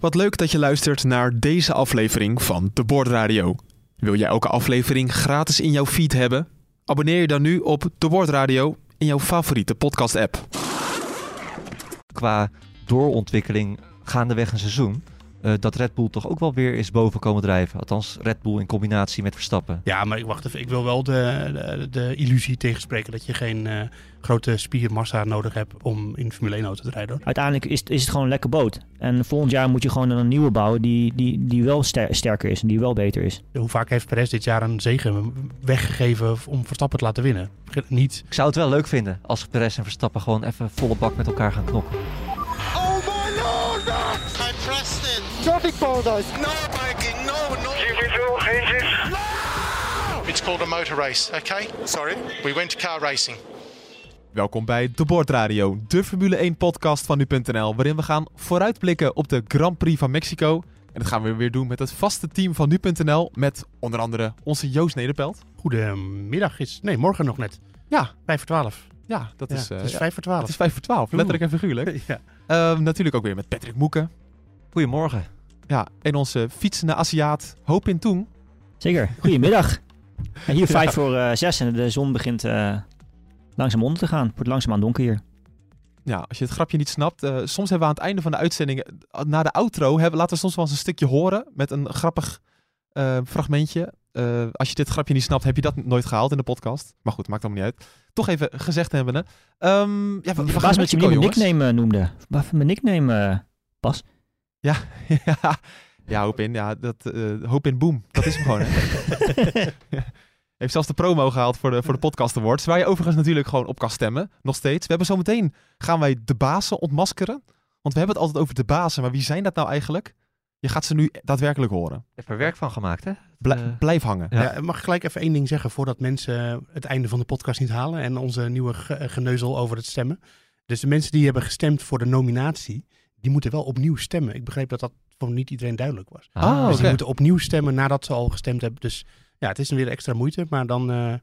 Wat leuk dat je luistert naar deze aflevering van De Board Radio. Wil jij elke aflevering gratis in jouw feed hebben? Abonneer je dan nu op De Board Radio in jouw favoriete podcast-app. qua doorontwikkeling gaandeweg een seizoen. Eh, dat Red Bull toch ook wel weer is boven komen drijven. Althans, Red Bull in combinatie met Verstappen. Ja, maar ik wacht even. Ik wil wel de, de, de illusie tegenspreken dat je geen eh, grote spiermassa nodig hebt om in Formule 1 auto te rijden. hoor. Uiteindelijk is, het- is het gewoon een lekker boot. En volgend jaar moet je gewoon een nieuwe bouwen die, die, die wel ster- sterker is en die wel beter is. Hoe vaak heeft Perez dit jaar een zegen weggegeven om Verstappen te laten winnen? Niet. Ik zou het wel leuk vinden als Perez en Verstappen gewoon even volle bak met elkaar gaan knokken. Traffic paradise. No, Mikey, no, no. It's called a motor race, okay? Sorry? We went to car racing. Welkom bij De Board Radio, de Formule 1 podcast van nu.nl, waarin we gaan vooruitblikken op de Grand Prix van Mexico. En dat gaan we weer doen met het vaste team van nu.nl, met onder andere onze Joost Nederpelt. Goedemiddag is. Nee, morgen nog net. Ja, Vijf voor twaalf. ja, dat Ja, is, eh, het is ja, vijf voor twaalf. het is 5 voor 12, letterlijk en figuurlijk. Ja. Ehm, natuurlijk ook weer met Patrick Moeken. Goedemorgen. Ja, en onze fietsende Aziat Hoop in Toen. Zeker. Goedemiddag. En hier vijf voor eh, zes en de zon begint eh, langzaam onder te gaan. Het wordt langzaamaan donker hier. Ja, als je het grapje niet snapt, eh, soms hebben we aan het einde van de uitzending, na de outro, hebben, laten we soms wel eens een stukje horen met een grappig eh, fragmentje. Eh, als je dit grapje niet snapt, heb je dat nooit gehaald in de podcast. Maar goed, maakt allemaal niet uit. Toch even gezegd hebbende. Ehm ja, we, we gaan dat je mijn nickname noemde. Wat mijn nickname pas. ja, ja, hoop in. Ja, dat, eh, hoop in boom. Dat is hem gewoon. Hè. Heeft zelfs de promo gehaald voor de, voor de podcast awards. Waar je overigens natuurlijk gewoon op kan stemmen. Nog steeds. We hebben zometeen, gaan wij de bazen ontmaskeren. Want we hebben het altijd over de bazen. Maar wie zijn dat nou eigenlijk? Je gaat ze nu daadwerkelijk horen. Even werk van gemaakt, hè? Eh, blijf hangen. Ja. Ja. mag ik gelijk even één ding zeggen voordat mensen het einde van de podcast niet halen en onze nieuwe ge- geneuzel over het stemmen. Dus de mensen die hebben gestemd voor de nominatie, die moeten wel opnieuw stemmen. Ik begreep dat dat voor niet iedereen duidelijk was. Ah, dus die moeten opnieuw stemmen nadat ze al gestemd hebben. Dus ja, het is weer extra moeite, maar dan, eh,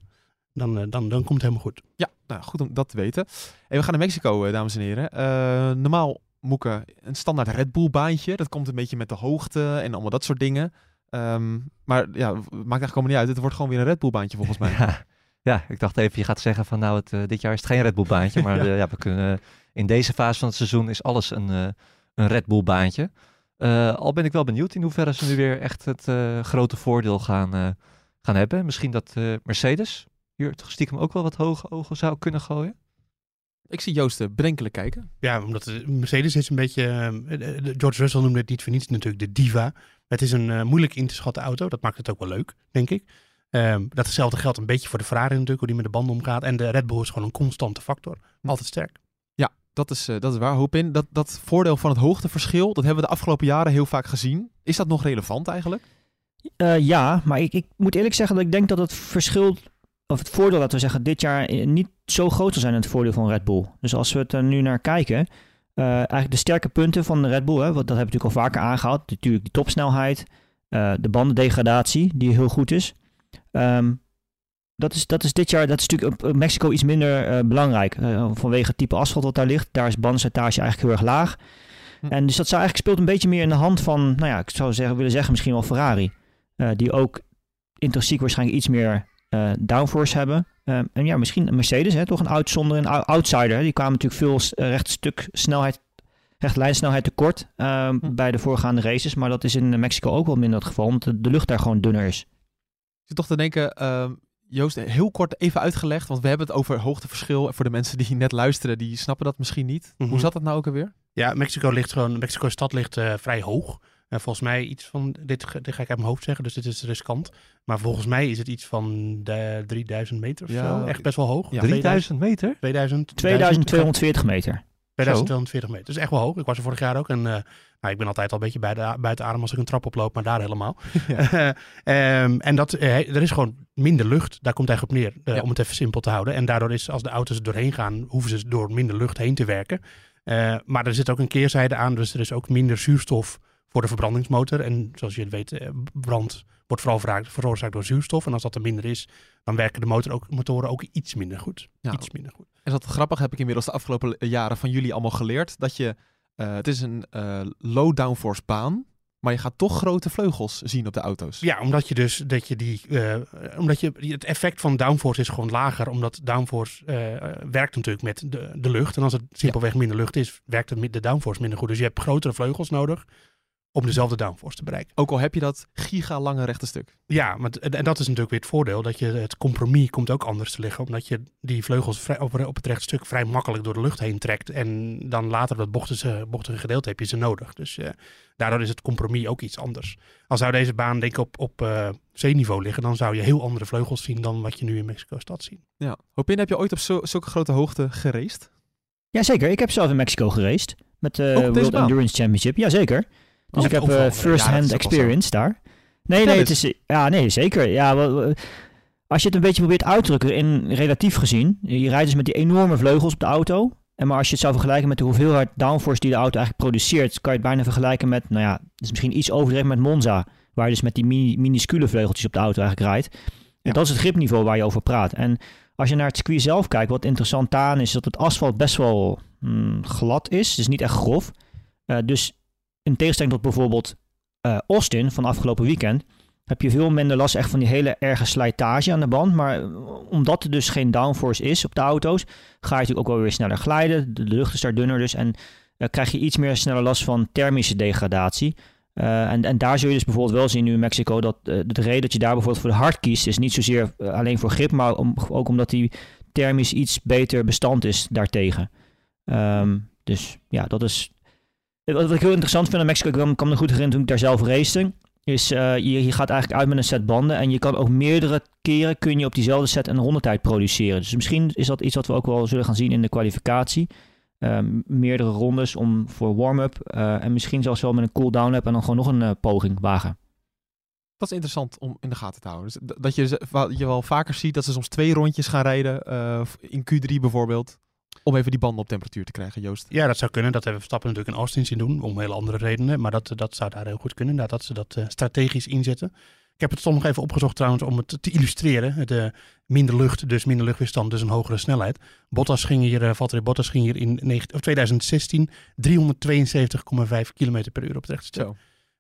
dan, eh, dan, dan komt het helemaal goed. Ja, nou, goed om dat te weten. En we gaan naar Mexico, eh, dames en heren. Eh, normaal, Moeke, een standaard Red Bull baantje. Dat komt een beetje met de hoogte en allemaal dat soort dingen. Ehm, maar ja, maakt eigenlijk allemaal niet uit. Het wordt gewoon weer een Red Bull baantje volgens mij. Ja, ja, ik dacht even, je gaat zeggen van nou, het, dit jaar is het geen Red Bull baantje. Maar Ja. eh, ja, we kunnen, in deze fase van het seizoen is alles een, eh, een Red Bull baantje. Eh, al ben ik wel benieuwd in hoeverre ze nu weer echt het eh, grote voordeel gaan, eh, gaan hebben. Misschien dat eh, Mercedes hier toch stiekem ook wel wat hoge ogen zou kunnen gooien. Ik zie Joost bedenkelijk kijken. Ja, omdat de Mercedes is een beetje. George Russell noemde het niet voor niets natuurlijk de diva. Het is een eh, moeilijk in te schatten auto. Dat maakt het ook wel leuk, denk ik. Ehm, datzelfde geldt een beetje voor de Ferrari natuurlijk, hoe die met de banden omgaat. En de Red Bull is gewoon een constante factor. Altijd sterk. Dat is, eh, dat is waar, hoop in. Dat, dat voordeel van het hoogteverschil, dat hebben we de afgelopen jaren heel vaak gezien. Is dat nog relevant eigenlijk? Eh, ja, maar ik, ik moet eerlijk zeggen dat ik denk dat het verschil, of het voordeel, laten we zeggen, dit jaar eh, niet zo groot zal zijn in het voordeel van Red Bull. Dus als we het er nu naar kijken, eigenlijk de sterke punten van de Red Bull, hè, want dat hebben we natuurlijk al vaker aangehaald. Natuurlijk die topsnelheid, de bandendegradatie, die heel goed is. Ehm, dat is, dat is dit jaar, dat is natuurlijk op Mexico iets minder eh, belangrijk. eh, vanwege het type asfalt wat daar ligt. Daar is bandenslijtage eigenlijk heel erg laag. Hm. En dus dat zou eigenlijk speelt een beetje meer in de hand van, nou ja, ik zou zeggen, willen zeggen misschien wel Ferrari. Eh, die ook intrinsiek waarschijnlijk iets meer downforce hebben. Eh, en ja, misschien een Mercedes, hè, toch een uitzonder, een ou- outsider. hè. Die kwamen natuurlijk veel s- eh, recht stuk snelheid, recht lijnsnelheid tekort eh, Hm. bij de voorgaande races. Maar dat is in Mexico ook wel minder het geval, omdat de, de lucht daar gewoon dunner is. Ik zit toch te denken, ehm, Joost, heel kort even uitgelegd. Want we hebben het over hoogteverschil. En voor de mensen die net luisteren, die snappen dat misschien niet. Mhm. Hoe zat dat nou ook alweer? Ja, Mexico ligt gewoon. Mexico stad ligt eh, vrij hoog. En volgens mij iets van. Dit, ga- dit ga ik uit mijn hoofd zeggen, dus dit is riskant. Maar volgens mij is het iets van de 3000 meter of Ja, zo. Echt best wel hoog. ja. 3000 meter? 2000, 2240 meter. 2240 meter. Dat is echt wel hoog. Ik was er vorig jaar ook. En eh, nou, ik ben altijd al een beetje bij de, buiten adem als ik een trap oploop, maar daar helemaal. Ehm, en dat, eh, er is gewoon minder lucht. Daar komt eigenlijk op neer, eh, Ja. om het even simpel te houden. En daardoor is, als de auto's er doorheen gaan, hoeven ze door minder lucht heen te werken. Maar er zit ook een keerzijde aan, dus er is ook minder zuurstof voor de verbrandingsmotor. En zoals je het weet, eh, brand wordt vooral veroorzaakt- door zuurstof. En als dat er minder is, dan werken de motor ook, motoren ook iets minder goed. Ja. Iets minder goed. En dat grappig heb ik inmiddels de afgelopen jaren van jullie allemaal geleerd. Dat je Eh, het is een eh, low downforce baan, maar je gaat toch grote vleugels zien op de auto's. Ja, omdat je dus dat je die. eh, omdat je het effect van downforce is gewoon lager. Omdat downforce eh, werkt natuurlijk met de, de lucht. En als het simpelweg minder lucht is, werkt het met de downforce minder goed. Dus je hebt grotere vleugels nodig om dezelfde downforce te bereiken. Ook al heb je dat gigalange rechte stuk. Ja, maar en dat is natuurlijk weer het voordeel. Dat je het compromis komt ook anders te liggen. Omdat je die vleugels vrij, op, op het rechtstuk vrij makkelijk door de lucht heen trekt. En dan later dat bochtige, bochtige gedeelte heb je ze nodig. Dus eh, daardoor is het compromis ook iets anders. Al zou deze baan denk ik op, op eh, zeeniveau liggen, dan zou je heel andere vleugels zien dan wat je nu in Mexico-stad ziet. Ja. Hopin, heb je ooit op zo- zulke grote hoogte geraced? Jazeker, ik heb zelf in Mexico geraced. Met de op deze World baan? Endurance Championship. Jazeker. Dus Oh, ik heb eh, first-hand experience daar. Nee, nee, het eens. is, ja, nee, zeker. Ja, als je het een beetje probeert uit te drukken in relatief gezien. Je rijdt dus met die enorme vleugels op de auto. En maar als je het zou vergelijken met de hoeveelheid downforce die de auto eigenlijk produceert, kan je het bijna vergelijken met, nou ja, het is misschien iets overdreven met Monza. Waar je dus met die mini, minuscule vleugeltjes op de auto eigenlijk rijdt. En Ja. dat is het gripniveau waar je over praat. En als je naar het circuit zelf kijkt, wat interessant aan is, dat het asfalt best wel mm, glad is. Dus niet echt grof. Eh, dus in tegenstelling tot bijvoorbeeld eh, Austin van afgelopen weekend, heb je veel minder last echt van die hele erge slijtage aan de band. Maar eh, omdat er dus geen downforce is op de auto's, ga je natuurlijk ook wel weer sneller glijden. De, lucht is daar dunner dus. En eh, krijg je iets meer sneller last van thermische degradatie. En, en daar zul je dus bijvoorbeeld wel zien nu in Mexico dat de reden dat je daar bijvoorbeeld voor de hard kiest, is niet zozeer alleen voor grip, maar ook omdat die thermisch iets beter bestand is daartegen. Ehm, dus ja, dat is. Wat ik heel interessant vind aan Mexico, ik kan me goed herinneren toen ik daar zelf race, is eh, je, gaat eigenlijk uit met een set banden en je kan ook meerdere keren kun je op diezelfde set een rondetijd produceren. Dus misschien is dat iets wat we ook wel zullen gaan zien in de kwalificatie. Ehm, meerdere rondes om voor warm-up eh, en misschien zelfs wel met een cool-down lap en dan gewoon nog een eh, poging wagen. Dat is interessant om in de gaten te houden. Dus dat je, je wel vaker ziet dat ze soms twee rondjes gaan rijden, in Q3 bijvoorbeeld, om even die banden op temperatuur te krijgen, Joost. Ja, dat zou kunnen. Dat hebben Verstappen natuurlijk in Austin zien doen, om hele andere redenen. Maar dat, dat zou daar heel goed kunnen, dat ze dat eh, strategisch inzetten. Ik heb het toch nog even opgezocht trouwens om het te illustreren. De minder lucht, dus minder luchtweerstand, dus een hogere snelheid. Bottas ging hier, eh, Valtteri Bottas ging hier in 19 of 2016 372,5 km per uur op het.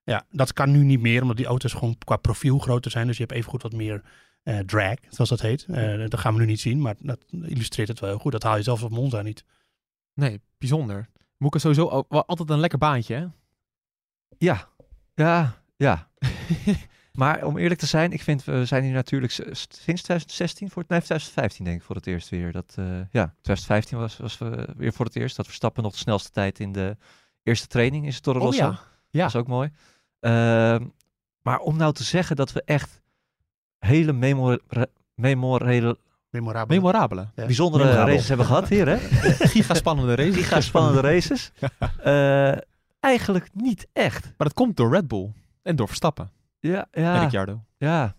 Ja, dat kan nu niet meer, omdat die auto's gewoon qua profiel groter zijn. Dus je hebt evengoed wat meer eh, drag, zoals dat heet. Eh, dat gaan we nu niet zien, maar dat illustreert het wel heel goed. Dat haal je zelfs op Monza niet. Nee, bijzonder. Moeke sowieso ook wel altijd een lekker baantje, hè? Ja, ja, ja. maar om eerlijk te zijn, ik vind, we zijn hier natuurlijk sinds 2016, voor het, nee, 2015 denk ik voor het eerst weer. Dat, eh, ja, 2015 was, was we weer voor het eerst. Dat Verstappen nog de snelste tijd in de eerste training is het Toro Rosso. Oh ja. Ja. Dat is ook mooi. Ehm, maar om nou te zeggen dat we echt hele memorele, Memorabel. Memorabele. Ja. bijzondere Memorabel. races hebben gehad hier, hè? Gigaspannende race. Giga spannende races. Eh, eigenlijk niet echt. Maar dat komt door Red Bull en door Verstappen Ja, en ja. Ricciardo. Ja,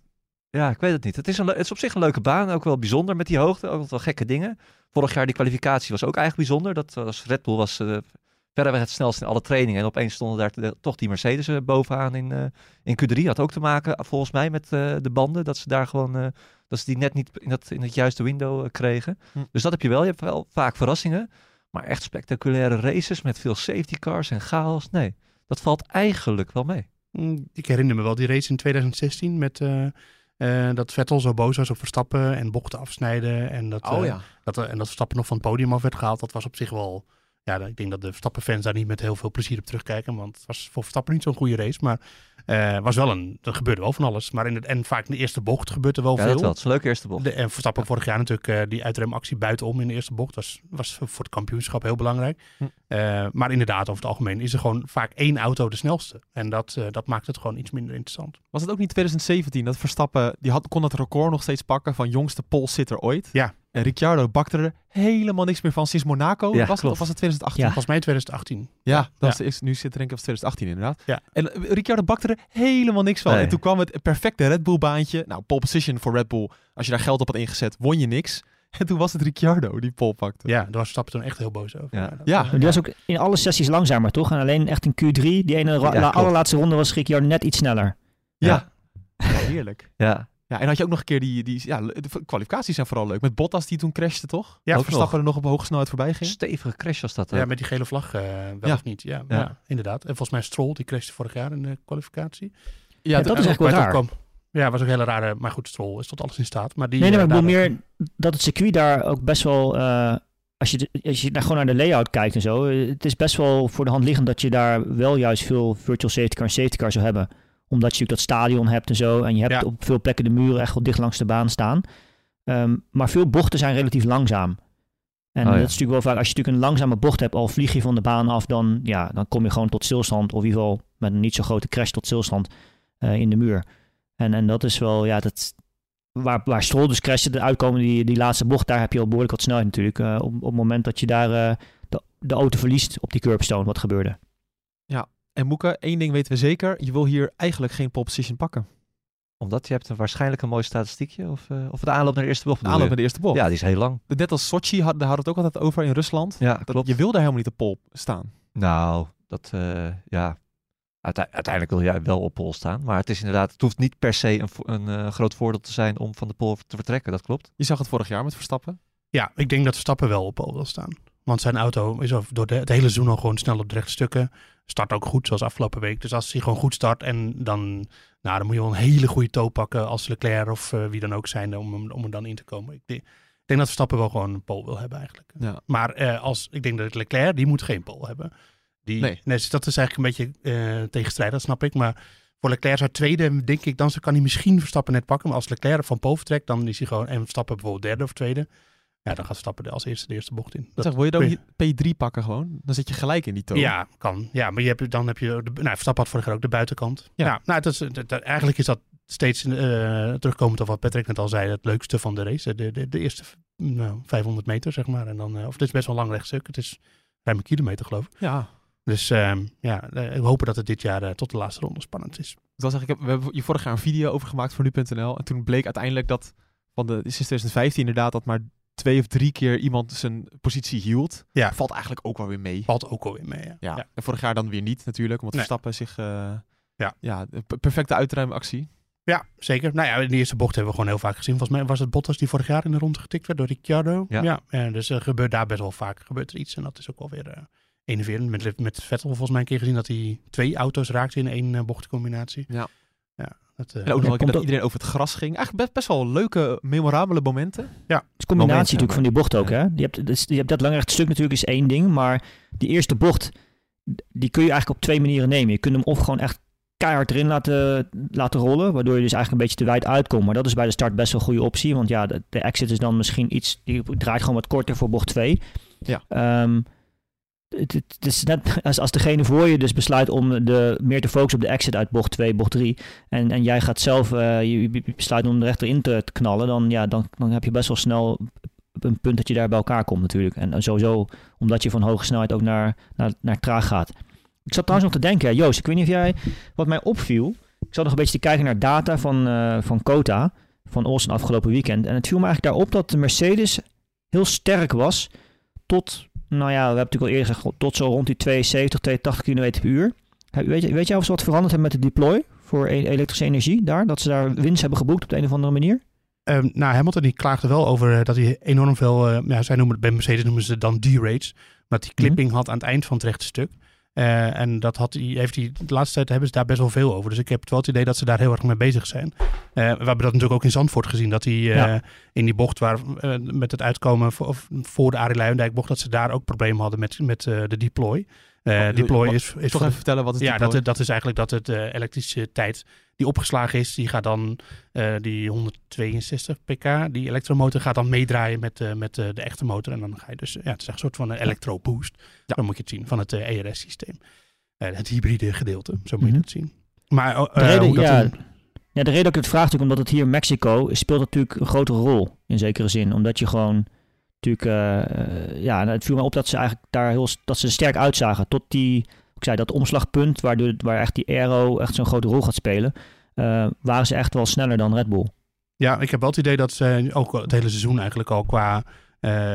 ja, ik weet het niet. Het is, een, het is op zich een leuke baan, ook wel bijzonder met die hoogte, ook wel gekke dingen. Vorig jaar die kwalificatie was ook eigenlijk bijzonder. Dat was, Red Bull was eh verreweg het snelst in alle trainingen. En opeens stonden daar de- toch die Mercedes eh, bovenaan in, eh, in Q3. Had ook te maken, eh, volgens mij, met de banden. Dat ze daar gewoon, dat ze die net niet in, dat, in het juiste window kregen. Hm. Dus dat heb je wel. Je hebt wel vaak verrassingen. Maar echt spectaculaire races met veel safety cars en chaos. Nee, dat valt eigenlijk wel mee. Mm, Ik herinner me wel die race in 2016 met dat Vettel zo boos was op Verstappen en bochten afsnijden. En dat, Oh ja. dat, en dat Verstappen nog van het podium af werd gehaald. Dat was op zich wel... Ja, ik denk dat de Verstappen-fans daar niet met heel veel plezier op terugkijken. Want het was voor Verstappen niet zo'n goede race. Maar eh was wel een, er gebeurde wel van alles. Maar in het, en vaak in de eerste bocht gebeurt er wel Ja, veel. dat wel. Het is een leuke eerste bocht. De, en Verstappen vorig jaar natuurlijk eh, die uitremactie buitenom in de eerste bocht was, was voor het kampioenschap heel belangrijk. Hm. Eh, maar inderdaad, over het algemeen is er gewoon vaak één auto de snelste. En dat, dat maakt het gewoon iets minder interessant. Was het ook niet 2017 dat Verstappen, die had, kon het record nog steeds pakken van jongste pole-sitter ooit? Ja. En Ricciardo bakte er helemaal niks meer van sinds Monaco. Ja, was het, of was het 2018? Ja. Volgens mij 2018. Ja, dat Ja. Was de eerste- nu zit er denk ik op 2018 inderdaad. Ja. En eh, Ricciardo bakte er helemaal niks van. Nee. En toen kwam het perfecte Red Bull baantje. Nou, pole position voor Red Bull. Als je daar geld op had ingezet, won je niks. En toen was het Ricciardo die pole pakte. Ja, daar was Verstappen toen echt heel boos over. Ja. Ja. Die was ook in alle sessies langzamer, toch? En alleen echt in Q3, die ene ra- Ja, la- klopt. allerlaatste ronde was Ricciardo net iets sneller. Ja. Ja, heerlijk. Ja, Ja, en had je ook nog een keer die, die ja, de kwalificaties zijn vooral leuk. Met Bottas die toen crashte, toch? Ja, ook ook Verstappen nog. er nog op hoge snelheid voorbij ging. Stevige crash was dat. eh. Ja, met die gele vlag eh, wel Ja. of niet. Ja, Ja. ja. inderdaad. En volgens mij Stroll, die crashte vorig jaar in de kwalificatie. Ja, dat is echt wel raar. Ja, was ook een hele rare. Maar goed, Stroll is tot alles in staat. Maar die, Nee, nee, eh, maar ik bedoel meer dat het circuit daar ook best wel... eh, als je, als je daar gewoon naar de layout kijkt en zo... Het is best wel voor de hand liggend dat je daar wel juist veel virtual safety car en safety car zou hebben. Omdat je natuurlijk dat stadion hebt en zo. En je hebt Ja. op veel plekken de muren echt wel dicht langs de baan staan. Ehm, maar veel bochten zijn relatief langzaam. En Oh, ja. dat is natuurlijk wel vaak... Als je natuurlijk een langzame bocht hebt, al vlieg je van de baan af... dan, ja, dan kom je gewoon tot stilstand. Of in ieder geval met een niet zo grote crash tot stilstand eh, in de muur. En, en dat is wel... Ja, dat, waar, waar Stroll dus crashte, de uitkomen die, die laatste bocht, daar heb je al behoorlijk wat snelheid natuurlijk. eh, op, op het moment dat je daar eh, de, de auto verliest op die curbstone, wat gebeurde. En Moeke, één ding weten we zeker. Je wil hier eigenlijk geen pole position pakken. Omdat je hebt een waarschijnlijk een mooi statistiekje. Of, eh, of de aanloop naar de eerste bocht De aanloop naar de eerste bocht. Ja, die is heel lang. Net als Sochi had, daar hadden we het ook altijd over in Rusland. Ja, Dat, klopt. je wil daar helemaal niet op pole staan. Nou, dat, eh, ja. Uite- uiteindelijk wil jij wel op pol staan. Maar het is inderdaad, het hoeft niet per se een, een eh, groot voordeel te zijn om van de pol te vertrekken. Dat klopt. Je zag het vorig jaar met Verstappen. Ja, ik denk dat Verstappen wel op pole wil staan. Want zijn auto is door de, het hele seizoen al gewoon snel op de rechte stukken. Start ook goed, zoals afgelopen week. Dus als hij gewoon goed start en dan, nou, dan moet je wel een hele goede toe pakken als Leclerc of eh, wie dan ook zijn om, hem- om er dan in te komen. Ik denk, ik denk dat Verstappen wel gewoon een pole wil hebben eigenlijk. Ja. Maar eh, als, ik denk dat Leclerc, die moet geen pole hebben. Die, Nee. dus dat is eigenlijk een beetje eh tegenstrijdig, snap ik. Maar voor Leclerc zou tweede, denk ik, dan kan hij misschien Verstappen net pakken. Maar als Leclerc van pole vertrekt, dan is hij gewoon, en Verstappen bijvoorbeeld derde of tweede. Ja, dan gaat Verstappen er als eerste de eerste bocht in. Dat zeg, wil je dan kun niet P3 pakken gewoon? Dan zit je gelijk in die toon. ja, kan. Ja, maar je hebt, dan heb je... De, nou, Verstappen had vorig jaar ook de buitenkant. Ja. Ja. nou, dat is, dat- dat- eigenlijk is dat steeds eh, terugkomend op wat Patrick net al zei. Het leukste van de race. De, de, de eerste nou, 500 meter, zeg maar. En dan, eh, of het is best wel een lang rechtstuk. Het is ruim een kilometer, geloof ik. Ja. Dus ehm, ja, eh, we hopen dat het dit jaar eh, tot de laatste ronde spannend is. Ik wil zeggen, ik heb, we hebben hier vorig jaar een video over gemaakt voor nu.nl. En toen bleek uiteindelijk dat van de, sinds 2015 inderdaad dat maar twee of drie keer iemand zijn positie hield. Ja. Valt eigenlijk ook wel weer mee. Valt ook alweer mee, ja. Ja. Ja. En vorig jaar dan weer niet natuurlijk, omdat Nee. Verstappen zich... eh, Ja. ja, perfecte uitruimactie. Ja, zeker. Nou ja, in de eerste bocht hebben we gewoon heel vaak gezien. Volgens mij was het Bottas die vorig jaar in de ronde getikt werd door Ricciardo. Ja. en dus er gebeurt daar best wel vaak gebeurt er iets. En dat is ook wel weer eh enerverend. Met, met Vettel volgens mij een keer gezien dat hij twee auto's raakte in één eh, bochtcombinatie. Ja. Ja, dat, eh, En ook nog dat ook- iedereen over het gras ging. Eigenlijk best, best wel leuke, memorabele momenten. Het is een combinatie Momenten, natuurlijk van die bocht ook. Ja. Hè? Je, hebt, dus, je hebt dat lange stuk natuurlijk is één ding. Maar die eerste bocht, die kun je eigenlijk op twee manieren nemen. Je kunt hem of gewoon echt keihard erin laten, laten rollen. Waardoor je dus eigenlijk een beetje te wijd uitkomt. Maar dat is bij de start best wel een goede optie. Want ja, de, de exit is dan misschien iets... Die draait gewoon wat korter voor bocht 2. Ja. Ehm, het, is net als, als degene voor je dus besluit om de, meer te focussen op de exit uit bocht 2, bocht 3. En, en jij gaat zelf, eh, je, besluit om er erin te, te knallen. Dan, ja, dan, dan heb je best wel snel een punt dat je daar bij elkaar komt natuurlijk. En, sowieso omdat je van hoge snelheid ook naar, naar, naar traag gaat. Ik zat trouwens nog te denken, Joost, ik weet niet of jij, wat mij opviel. Ik zat nog een beetje te kijken naar data van, eh van Kota, van Olsen afgelopen weekend. En het viel me eigenlijk daarop dat de Mercedes heel sterk was tot, nou ja, we hebben natuurlijk al eerder gezegd, tot zo rond die 72, 82 km per uur. Weet, je, weet jij of ze wat veranderd hebben met de deploy voor e- elektrische energie daar? Dat ze daar winst hebben geboekt op de een of andere manier? Ehm, nou, Hamilton die klaagde wel over eh, dat hij enorm veel, eh, ja, zij noemen het bij Mercedes noemen ze het dan D-rates, maar die clipping had aan het eind van het rechte stuk. Eh, en dat had hij, heeft hij, de laatste tijd hebben ze daar best wel veel over. Dus ik heb wel het idee dat ze daar heel erg mee bezig zijn. Eh, we hebben dat natuurlijk ook in Zandvoort gezien, dat hij eh, Ja. in die bocht waar, met het uitkomen voor, voor de Arie Luijendijk bocht, dat ze daar ook problemen hadden met, met de deploy. Eh Oh, deploy is, is Toch voor even vertellen wat het ja, deploy- dat, dat is eigenlijk dat het eh, elektrische tijd die opgeslagen is, die gaat dan, eh, die 162 pk, die elektromotor gaat dan meedraaien met, eh, met eh, de echte motor. En dan ga je dus, ja, het is echt een soort van een elektro-boost. Ja. Dan moet je het zien, van het eh, ERS-systeem. Eh, het hybride gedeelte, zo moet je Mhm. het zien. Maar eh, De reden, hoe dat ja, ja, de reden dat ik het vraag natuurlijk, omdat het hier in Mexico speelt natuurlijk een grotere rol. In zekere zin. Omdat je gewoon natuurlijk, eh, eh, ja, het viel me op dat ze eigenlijk daar heel, dat ze sterk uitzagen. Tot die, ik zei dat omslagpunt, waar, de, waar echt die aero echt zo'n grote rol gaat spelen, eh, waren ze echt wel sneller dan Red Bull. Ja, ik heb wel het idee dat ze ook het hele seizoen eigenlijk al qua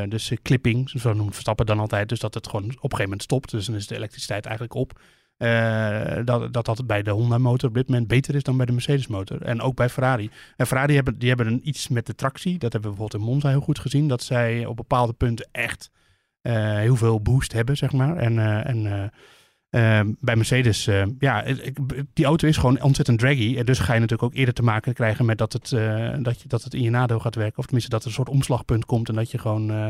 dus clipping, zo noemt Verstappen dan altijd, dus dat het gewoon op een gegeven moment stopt. Dus dan is de elektriciteit eigenlijk op. eh, dat, dat dat bij de Honda motor op dit moment beter is dan bij de Mercedes motor. En ook bij Ferrari. En Ferrari hebben, die hebben een iets met de tractie. Dat hebben we bijvoorbeeld in Monza heel goed gezien. Dat zij op bepaalde punten echt eh, heel veel boost hebben, zeg maar. En, eh, en eh, eh, bij Mercedes, ja, ik- die auto is gewoon ontzettend draggy. En dus ga je natuurlijk ook eerder te maken krijgen met dat het, dat, je, dat het in je nadeel gaat werken. Of tenminste dat er een soort omslagpunt komt en dat je gewoon eh,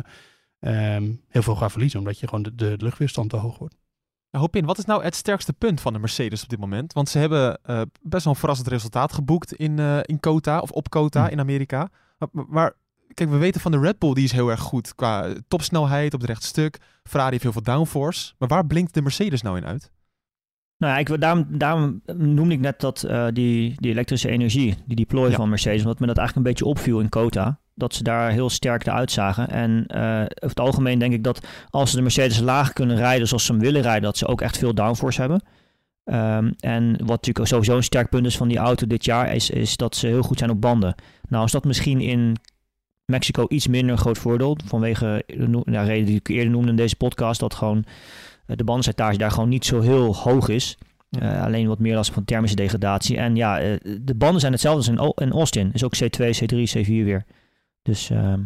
ehm, heel veel gaat verliezen. Omdat je gewoon de, de luchtweerstand te hoog wordt. Nou, Hopin, wat is nou het sterkste punt van de Mercedes op dit moment? Want ze hebben eh, best wel een verrassend resultaat geboekt in, eh, in Kota of op Kota Hm. in Amerika. Maar, maar kijk, we weten van de Red Bull, die is heel erg goed qua topsnelheid op het rechte stuk. Ferrari heeft heel veel downforce. Maar waar blinkt de Mercedes nou in uit? Nou ja, ik, daarom, daarom noemde ik net dat eh, die, die elektrische energie, die deploy Ja. van Mercedes, omdat me dat eigenlijk een beetje opviel in Kota. Dat ze daar heel sterk eruit zagen. En eh, over het algemeen denk ik dat als ze de Mercedes laag kunnen rijden zoals ze hem willen rijden, dat ze ook echt veel downforce hebben. Ehm, en wat natuurlijk sowieso een sterk punt is van die auto dit jaar, is, is dat ze heel goed zijn op banden. Nou is dat misschien in Mexico iets minder een groot voordeel. Vanwege de no- ja, reden die ik eerder noemde in deze podcast, dat gewoon eh, de bandenslijtage daar gewoon niet zo heel hoog is. Eh, alleen wat meer last van thermische degradatie. En ja, eh, de banden zijn hetzelfde als in, O- in Austin. Is ook C2, C3, C4 weer. Dus ehm,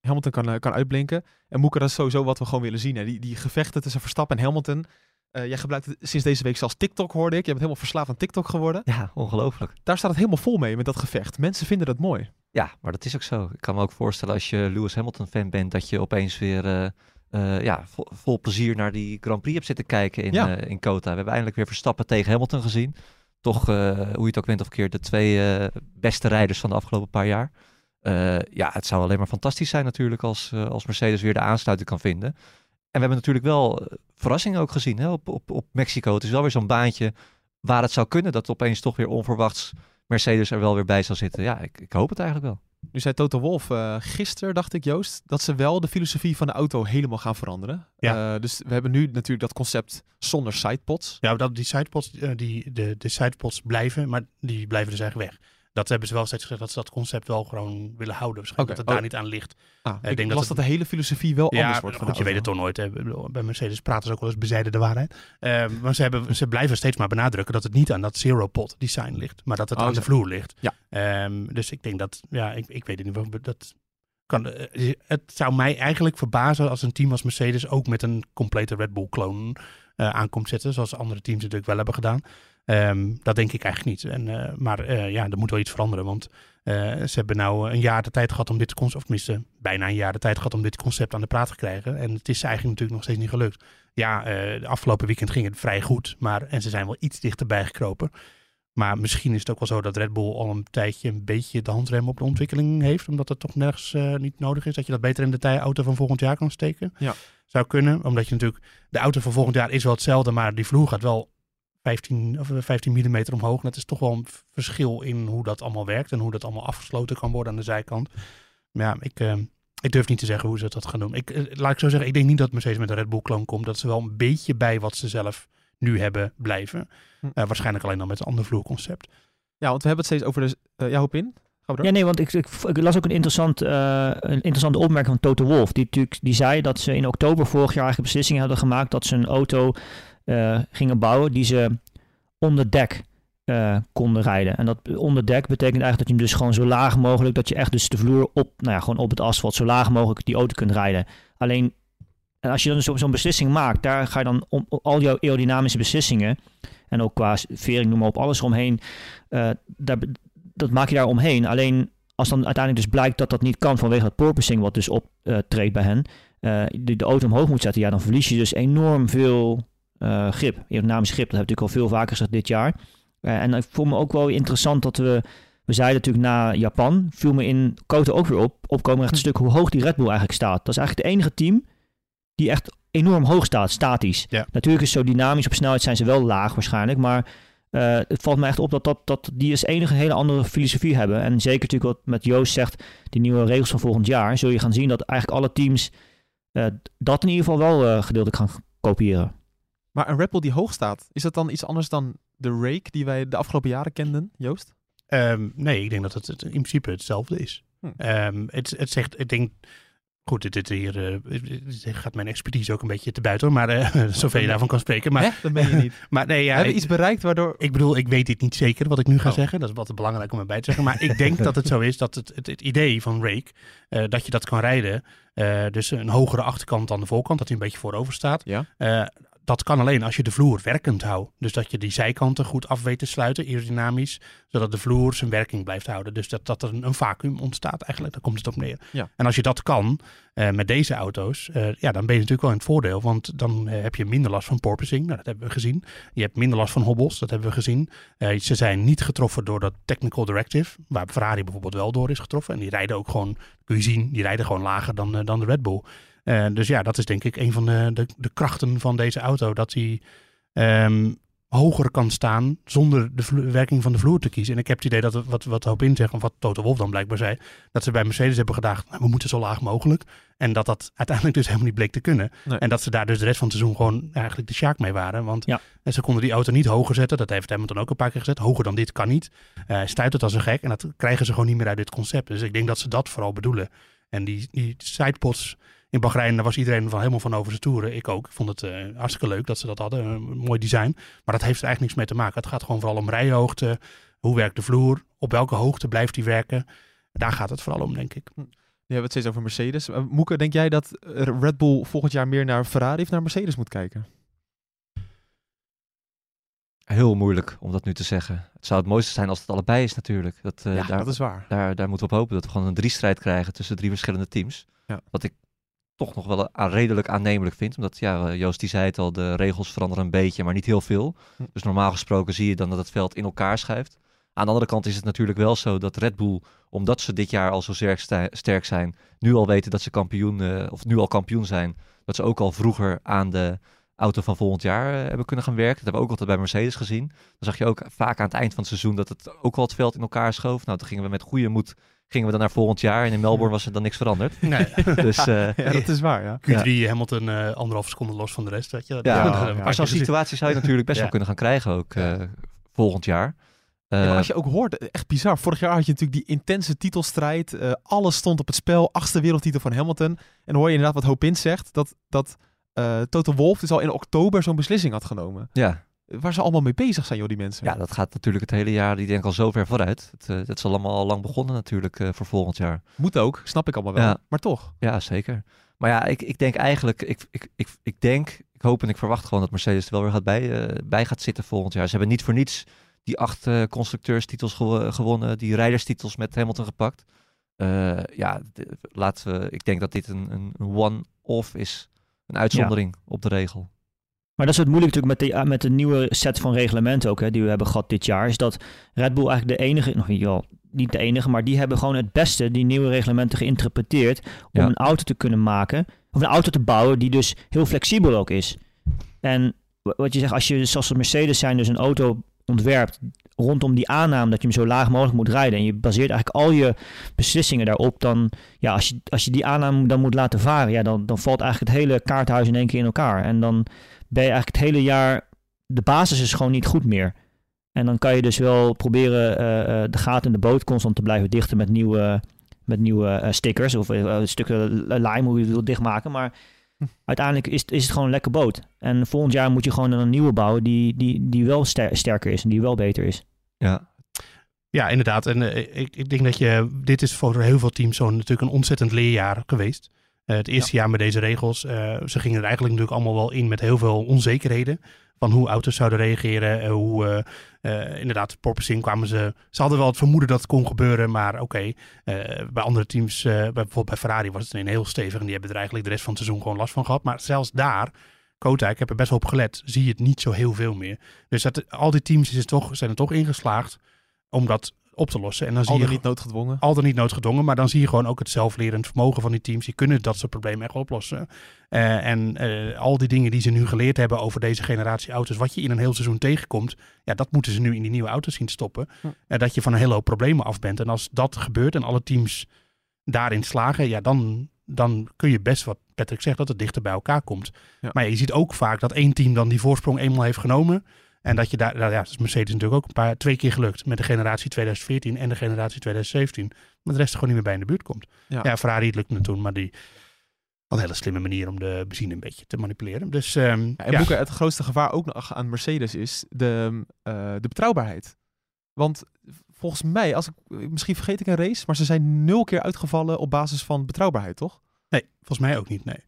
Hamilton kan, eh, kan uitblinken. En Moeka, dat is sowieso wat we gewoon willen zien. Hè. Die, die gevechten tussen Verstappen en Hamilton. Eh, jij gebruikt het sinds deze week zelfs TikTok, hoorde ik. Je bent helemaal verslaafd aan TikTok geworden. Ja, ongelooflijk. Daar staat het helemaal vol mee met dat gevecht. Mensen vinden dat mooi. Ja, maar dat is ook zo. Ik kan me ook voorstellen als je Lewis Hamilton fan bent, dat je opeens weer eh, eh, ja, vol, vol plezier naar die Grand Prix hebt zitten kijken in, Ja. eh, in Kota. We hebben eindelijk weer Verstappen tegen Hamilton gezien. Toch, eh, hoe je het ook bent of keer, de twee eh, beste rijders van de afgelopen paar jaar. Eh, ja, het zou alleen maar fantastisch zijn natuurlijk als, eh, als Mercedes weer de aansluiting kan vinden. En we hebben natuurlijk wel eh, verrassingen ook gezien hè, op, op, op Mexico. Het is wel weer zo'n baantje waar het zou kunnen dat opeens toch weer onverwachts Mercedes er wel weer bij zal zitten. Ja, ik, ik hoop het eigenlijk wel. Nu zei Toto Wolf uh, gisteren, dacht ik Joost, dat ze wel de filosofie van de auto helemaal gaan veranderen. Ja. Uh, dus we hebben nu natuurlijk dat concept zonder sidepods. Ja, dat, die sidepods, uh, die, de, de sidepods blijven, maar die blijven dus eigenlijk weg. Dat hebben ze wel steeds gezegd dat ze dat concept wel gewoon willen houden. Waarschijnlijk okay. dat het daar oh. niet aan ligt. Ah, ik, ik denk dat, het... dat de hele filosofie wel ja, anders wordt. Goed, je weet het toch nooit. Hè. Bij Mercedes praten ze ook wel eens bezijden de waarheid. Uh, maar ze, hebben, ze blijven steeds maar benadrukken dat het niet aan dat zero pot design ligt, maar dat het oh, aan de vloer ligt. Ja. Um, dus ik denk dat, ja, ik, ik weet het niet. Dat kan, uh, het zou mij eigenlijk verbazen als een team als Mercedes ook met een complete Red Bull kloon uh, aankomt zetten, zoals andere teams natuurlijk wel hebben gedaan. Um, dat denk ik eigenlijk niet. En, uh, maar uh, ja, er moet wel iets veranderen. Want uh, ze hebben nou een jaar de tijd gehad om dit concept, of tenminste bijna een jaar de tijd gehad om dit concept aan de praat te krijgen. En het is eigenlijk natuurlijk nog steeds niet gelukt. Ja, de afgelopen weekend ging het vrij goed. Maar, en ze zijn wel iets dichterbij gekropen. Maar misschien is het ook wel zo dat Red Bull al een tijdje een beetje de handrem op de ontwikkeling heeft. Omdat het toch nergens niet nodig is. Dat je dat beter in de auto van volgend jaar kan steken. Ja. Zou kunnen. Omdat je natuurlijk, de auto van volgend jaar is wel hetzelfde. Maar die vloer gaat wel 15, of 15 mm omhoog. Dat is toch wel een verschil in hoe dat allemaal werkt en hoe dat allemaal afgesloten kan worden aan de zijkant. Maar ja, ik, uh, ik durf niet te zeggen hoe ze dat gaan doen. Ik, uh, laat ik zo zeggen, ik denk niet dat Mercedes met een Red Bull kloon komt. Dat ze wel een beetje bij wat ze zelf nu hebben blijven. Hm. Uh, waarschijnlijk alleen dan met een ander vloerconcept. Ja, want we hebben het steeds over de... Uh, ja, hoop in. Ja, nee, want ik, ik, ik, las ook een, interessant, uh, een interessante opmerking van Toto Wolf. Die, natuurlijk, die zei dat ze in oktober vorig jaar eigenlijk beslissingen hadden gemaakt dat ze een auto uh, gingen bouwen die ze onder dek uh, konden rijden. En dat onder dek betekent eigenlijk dat je hem dus gewoon zo laag mogelijk, dat je echt dus de vloer op, nou ja, gewoon op het asfalt zo laag mogelijk die auto kunt rijden. Alleen, als je dan zo'n zo beslissing maakt, daar ga je dan om, al jouw aerodynamische beslissingen en ook qua vering, noem maar op, alles eromheen, uh, daar, dat maak je daar omheen. Alleen als dan uiteindelijk dus blijkt dat dat niet kan vanwege het porpoising wat dus optreedt bij hen, de auto omhoog moet zetten, ja, dan verlies je dus enorm veel uh, grip, aerodynamisch grip. Dat heb ik natuurlijk al veel vaker gezegd dit jaar. Uh, en ik vond me ook wel interessant dat we, we zeiden natuurlijk na Japan, viel me in Koto ook weer op, opkomen echt een stuk hoe hoog die Red Bull eigenlijk staat. Dat is eigenlijk het enige team die echt enorm hoog staat, statisch. Ja. Natuurlijk is zo dynamisch, op snelheid zijn ze wel laag waarschijnlijk, maar uh, het valt me echt op dat, dat, dat die is enige hele andere filosofie hebben. En zeker natuurlijk wat met Joost zegt, die nieuwe regels van volgend jaar, zul je gaan zien dat eigenlijk alle teams uh, dat in ieder geval wel uh, gedeeltelijk gaan kopiëren. Maar een Bull die hoog staat, is dat dan iets anders dan de Rake die wij de afgelopen jaren kenden, Joost? Um, nee, ik denk dat het, het, in principe hetzelfde is. Hm. Um, het, het zegt, ik denk, Goed, dit, dit hier uh, dit gaat mijn expertise ook een beetje te buiten, maar uh, zover je daarvan kan spreken. Maar, Hè? Dat ben je niet. maar nee, ja, Hebben ik, iets bereikt waardoor... ik bedoel, ik weet dit niet zeker wat ik nu ga Oh. zeggen. Dat is wat belangrijk om erbij te zeggen. Maar ik denk dat het zo is dat het, het, het idee van Rake, eh, dat je dat kan rijden, eh, dus een hogere achterkant dan de voorkant, dat hij een beetje voorover staat. Ja. Dat kan alleen als je de vloer werkend houdt. Dus dat je die zijkanten goed af weet te sluiten, aerodynamisch, zodat de vloer zijn werking blijft houden. Dus dat, dat er een, een vacuüm ontstaat eigenlijk, daar komt het op neer. Ja. En als je dat kan eh, met deze auto's, eh, ja, dan ben je natuurlijk wel in het voordeel. Want dan eh, heb je minder last van porpoising, nou, dat hebben we gezien. Je hebt minder last van hobbels, dat hebben we gezien. Ze zijn niet getroffen door dat technical directive, waar Ferrari bijvoorbeeld wel door is getroffen. En die rijden ook gewoon, kun je zien, die rijden gewoon lager dan, dan de Red Bull. Eh, dus ja, dat is denk ik een van de, de, de krachten van deze auto. Dat hij ehm, hoger kan staan zonder de werking van de vloer te kiezen. En ik heb het idee dat wat, wat Hoop in zegt, of wat Toto Wolff dan blijkbaar zei, dat ze bij Mercedes hebben gedacht, nou, we moeten zo laag mogelijk. En dat dat uiteindelijk dus helemaal niet bleek te kunnen. Nee. En dat ze daar dus de rest van het seizoen gewoon eigenlijk de sjaak mee waren. Want Ja. en ze konden die auto niet hoger zetten. Dat heeft Hamilton ook een paar keer gezet. Hoger dan dit kan niet. Eh, Hij stuit het als een gek. En dat krijgen ze gewoon niet meer uit dit concept. Dus ik denk dat ze dat vooral bedoelen. En die, die sidepods in Bahrein, daar was iedereen van helemaal van over zijn toeren. Ik ook. Ik vond het eh, hartstikke leuk dat ze dat hadden. Een mooi design. Maar dat heeft er eigenlijk niks mee te maken. Het gaat gewoon vooral om rijhoogte. Hoe werkt de vloer? Op welke hoogte blijft die werken? Daar gaat het vooral om, denk ik. Nu hebben we het steeds over Mercedes. Uh, Moeke, denk jij dat eh, Red Bull volgend jaar meer naar Ferrari of naar Mercedes moet kijken? Heel moeilijk om dat nu te zeggen. Het zou het mooiste zijn als het allebei is natuurlijk. Dat, eh, ja, daar, dat is waar. daar, daar moeten we op hopen dat we gewoon een drie-strijd krijgen tussen drie verschillende teams. Ja. Wat ik toch nog wel aan- redelijk aannemelijk vind. Omdat, ja, eh, Joost die zei het al, de regels veranderen een beetje, maar niet heel veel. Hm. Dus normaal gesproken zie je dan dat het veld in elkaar schuift. Aan de andere kant is het natuurlijk wel zo dat Red Bull, omdat ze dit jaar al zo sterk, zijn, nu al weten dat ze kampioen, eh, of nu al kampioen zijn, dat ze ook al vroeger aan de auto van volgend jaar eh, hebben kunnen gaan werken. Dat hebben we ook altijd bij Mercedes gezien. Dan zag je ook vaak aan het eind van het seizoen dat het ook al het veld in elkaar schoof. Nou, toen gingen we met goede moed gingen we dan naar volgend jaar. En in Melbourne was er dan niks veranderd. Nee. Dus eh, Ja, dat is waar, ja. Q3 Hamilton eh anderhalf seconde los van de rest. Weet je? Ja, ja. Maar zo'n situatie zou je natuurlijk best Ja. wel kunnen gaan krijgen ook eh, volgend jaar. Ja, maar als je ook hoort, echt bizar. Vorig jaar had je natuurlijk die intense titelstrijd. eh, alles stond op het spel. Achtste wereldtitel van Hamilton. En dan hoor je inderdaad wat Hopin zegt. Dat, dat eh, Toto Wolff dus al in oktober zo'n beslissing had genomen. ja. Waar ze allemaal mee bezig zijn, joh, die mensen. ja, dat gaat natuurlijk het hele jaar, die denk ik al zo ver vooruit. Het, eh, het is allemaal al lang begonnen natuurlijk eh, voor volgend jaar. Moet ook, snap ik allemaal wel. Ja. Maar toch. Ja, zeker. Maar ja, ik, ik denk eigenlijk, ik, ik, ik, ik denk, ik hoop en ik verwacht gewoon dat Mercedes er wel weer gaat bij, eh, bij gaat zitten volgend jaar. Ze hebben niet voor niets die acht constructeurstitels gewo- gewonnen, die rijderstitels met Hamilton gepakt. Ja, laten we, ik denk dat dit een, een een one-off is. Een uitzondering op de regel. Maar dat is het moeilijk natuurlijk met de, met de nieuwe set van reglementen ook, hè, die we hebben gehad dit jaar. Is dat Red Bull eigenlijk de enige, nog niet, wel, niet de enige, maar die hebben gewoon het beste die nieuwe reglementen geïnterpreteerd om Ja. een auto te kunnen maken. Of een auto te bouwen die dus heel flexibel ook is. En wa- wat je zegt, als je zoals de Mercedes zijn dus een auto ontwerpt rondom die aanname dat je hem zo laag mogelijk moet rijden en je baseert eigenlijk al je beslissingen daarop, dan ja, als je, als je die aanname dan moet laten varen, ja, dan, dan valt eigenlijk het hele kaarthuis in één keer in elkaar. En dan ben je eigenlijk het hele jaar, de basis is gewoon niet goed meer. En dan kan je dus wel proberen eh, eh, de gaten in de boot constant te blijven dichten met nieuwe, met nieuwe eh, stickers of eh, stukken lijm, hoe je het wil dichtmaken. Maar uiteindelijk is, is het gewoon een lekker boot. En volgend jaar moet je gewoon een nieuwe bouwen die, die, die wel ster- sterker is en die wel beter is. Ja, Ja, inderdaad. En ik, ik denk dat je, dit is voor heel veel teams zo'n natuurlijk een ontzettend leerjaar geweest. Eh, het eerste jaar met deze regels. eh, ze gingen er eigenlijk natuurlijk allemaal wel in met heel veel onzekerheden. Van hoe auto's zouden reageren. eh, hoe eh, eh, inderdaad, porpoising kwamen ze. Ze hadden wel het vermoeden dat het kon gebeuren. Maar oké, bij andere teams, bij, bijvoorbeeld bij Ferrari was het een heel stevig. En die hebben er eigenlijk de rest van het seizoen gewoon last van gehad. Maar zelfs daar, Kota, ik heb er best wel op gelet, zie je het niet zo heel veel meer. Dus dat, al die teams is toch, zijn er toch ingeslaagd om dat op te lossen. En dan zie Al je dan niet noodgedwongen. al dan niet noodgedwongen, maar dan zie je gewoon ook het zelflerend vermogen van die teams. Die kunnen dat soort problemen echt wel oplossen. Eh, en eh, al die dingen die ze nu geleerd hebben over deze generatie auto's, wat je in een heel seizoen tegenkomt, ja, dat moeten ze nu in die nieuwe auto's zien stoppen. Hm. En dat je van een hele hoop problemen af bent. En als dat gebeurt en alle teams daarin slagen, ja, dan, dan kun je best, wat Patrick zegt, dat het dichter bij elkaar komt. Ja. Maar ja, je ziet ook vaak dat één team dan die voorsprong eenmaal heeft genomen. En dat je daar, nou ja, dat is Mercedes natuurlijk ook een paar, twee keer gelukt met de generatie 2014 en de generatie 2017. Maar de rest er gewoon niet meer bij in de buurt komt. Ja. Ja, Ferrari het lukte toen, maar die, een hele slimme manier om de benzine een beetje te manipuleren. Dus ehm, Ja, en ja. Boeke, het grootste gevaar ook nog aan Mercedes is de, eh, de betrouwbaarheid. Want volgens mij, als ik, misschien vergeet ik een race, maar ze zijn nul keer uitgevallen op basis van betrouwbaarheid, toch? Nee, volgens mij ook niet, nee.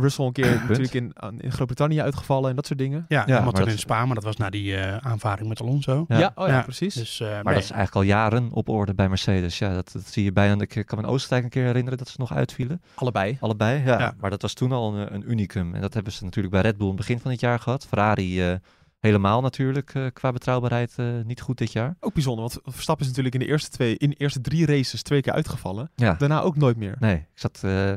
Russell een keer Punt. natuurlijk in, in Groot-Brittannië uitgevallen en dat soort dingen. Ja, maar maar dat- in Spa, maar dat was na die eh, aanvaring met Alonso. Ja. Ja, oh ja, Ja, precies. Dus, eh, Maar nee. dat is eigenlijk al jaren op orde bij Mercedes. Ja, dat, dat zie je bijna. Ik kan me in Oostenrijk een keer herinneren dat ze nog uitvielen. Allebei. Allebei, ja. Ja. Maar dat was toen al een, een unicum. En dat hebben ze natuurlijk bij Red Bull in het begin van het jaar gehad. Ferrari eh, helemaal natuurlijk eh, qua betrouwbaarheid eh, niet goed dit jaar. Ook bijzonder, want Verstappen is natuurlijk in de eerste, twee, in de eerste drie races twee keer uitgevallen. Ja, Daarna ook nooit meer. nee. Ik zat eh,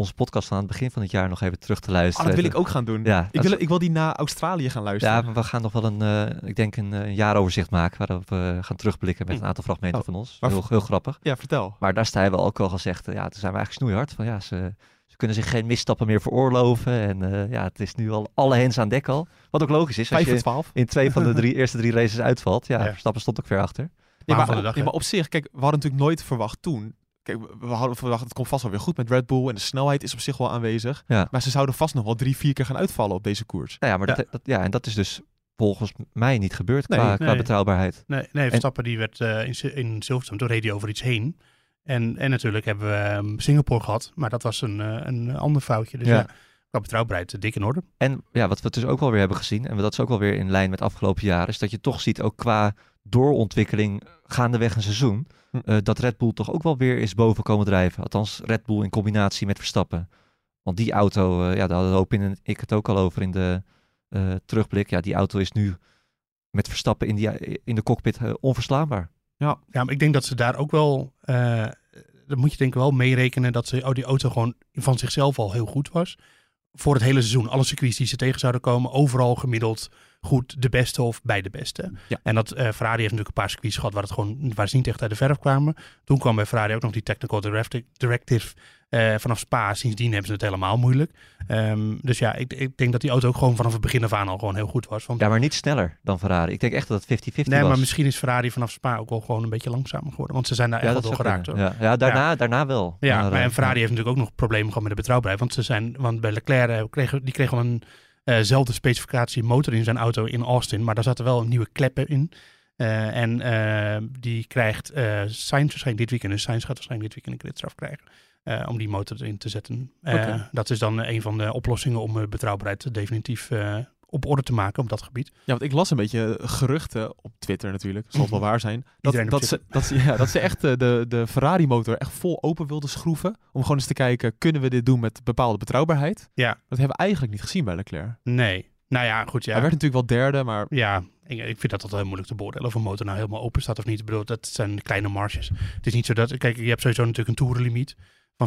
onze podcast van aan het begin van het jaar nog even terug te luisteren. dat wil ik ook gaan doen. Ja, ik, wil, is- ik wil die naar Australië gaan luisteren. Ja, maar we gaan nog wel een, eh, ik denk een, eh, een jaaroverzicht maken waarop we gaan terugblikken met een aantal fragmenten Oh, van ons. maar Heel, heel grappig. Ja, vertel. Maar daar sta je wel ook al gezegd, eh, ja, toen zijn we eigenlijk snoeihard. Van ja, ze, ze kunnen zich geen misstappen meer veroorloven. En eh, ja, het is nu al alle hens aan dek al. Wat ook logisch is, als 5 voor je 12. in twee van de drie, eerste drie races uitvalt. Ja, Ja. Verstappen stond ook ver achter. Ja, maar, dag, ja, maar op zich, kijk, we hadden natuurlijk nooit verwacht toen. Kijk, we- we hadden verwacht, het komt vast wel weer goed met Red Bull en de snelheid is op zich wel aanwezig. Ja. Maar ze zouden vast nog wel drie, vier keer gaan uitvallen op deze koers. Nou ja, maar Ja. Dat, dat, ja, en dat is dus volgens mij niet gebeurd Nee, qua, betrouwbaarheid. Nee, nee Verstappen die werd eh, in, in Silverstone, toen reed hij over iets heen. En, en natuurlijk hebben we ehm, Singapore gehad, maar dat was een, eh, een ander foutje. Dus Ja. ja, qua betrouwbaarheid eh, dik in orde. En ja, wat we dus ook wel weer hebben gezien, en dat is ook wel weer in lijn met afgelopen jaren, is dat je toch ziet ook qua doorontwikkeling gaandeweg een seizoen, Eh, dat Red Bull toch ook wel weer is boven komen drijven. Althans, Red Bull in combinatie met Verstappen. Want die auto, eh, ja, daar hadden Hoop en ik het ook al over in de eh, terugblik. Ja, die auto is nu met Verstappen in, die, in de cockpit onverslaanbaar. Ja, maar ik denk dat ze daar ook wel, dan moet je denk ik wel meerekenen dat ze, oh, die auto gewoon van zichzelf al heel goed was. Voor het hele seizoen, alle circuits die ze tegen zouden komen, overal gemiddeld goed de beste of bij de beste. Ja. En dat eh, Ferrari heeft natuurlijk een paar circuits gehad waar, het gewoon, waar ze niet echt uit de verf kwamen. Toen kwam bij Ferrari ook nog die technical directive, eh, vanaf Spa. Sindsdien hebben ze het helemaal moeilijk. Ehm, dus ja, ik, ik denk dat die auto ook gewoon vanaf het begin af aan al gewoon heel goed was. Want Ja, maar niet sneller dan Ferrari. Ik denk echt dat het 50-50 Nee, was. maar misschien is Ferrari vanaf Spa ook wel gewoon een beetje langzamer geworden. Want ze zijn daar ja, echt wel door geraakt. Hoor. Ja, ja, daarna, daarna wel. Ja, Maar, en Ferrari heeft natuurlijk ook nog problemen gehad met de betrouwbaarheid. Want, ze zijn, want bij Leclerc eh, kregen, die kreeg een eh, specificatie motor in zijn auto in Austin. Maar daar zaten wel nieuwe kleppen in. Eh, en eh, die krijgt Sainz waarschijnlijk dit weekend. Dus Sainz gaat waarschijnlijk dit weekend een gridstraf krijgen. om die motor erin te zetten. Dat is dan een van de oplossingen om betrouwbaarheid definitief op orde te maken op dat gebied. Ja, want ik las een beetje geruchten op Twitter natuurlijk, zal het wel waar zijn. Dat, dat, ze, dat, ze, ja, dat ze echt eh, de, de Ferrari motor echt vol open wilden schroeven. Om gewoon eens te kijken, kunnen we dit doen met bepaalde betrouwbaarheid? Ja. Dat hebben we eigenlijk niet gezien bij Leclerc. Nee. Nou ja, goed. Ja. Hij werd natuurlijk wel derde, maar Ja, ik, ik vind dat altijd heel moeilijk te beoordelen of een motor nou helemaal open staat of niet. Ik bedoel, dat zijn kleine marges. Het is niet zo dat, kijk, je hebt sowieso natuurlijk een toerenlimiet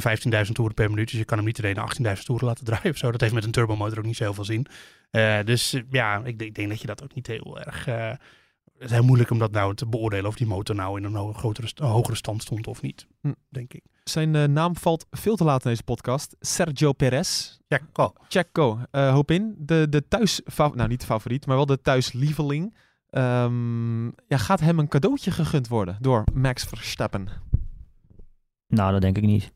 van 15.000 toeren per minuut. Dus je kan hem niet alleen 18.000 toeren laten draaien of zo. Dat heeft met een turbomotor ook niet zo heel veel zin. Eh, dus eh, ja, ik, ik denk dat je dat ook niet heel erg... eh, het is heel moeilijk om dat nou te beoordelen of die motor nou in een grotere, een hogere stand stond of niet, Hm. denk ik. zijn eh, naam valt veel te laat in deze podcast. Sergio Perez. Checo, eh hoop in. De, de thuis, nou niet de favoriet, maar wel de thuislieveling. Ehm, ja, gaat hem een cadeautje gegund worden door Max Verstappen? Nou, dat denk ik niet.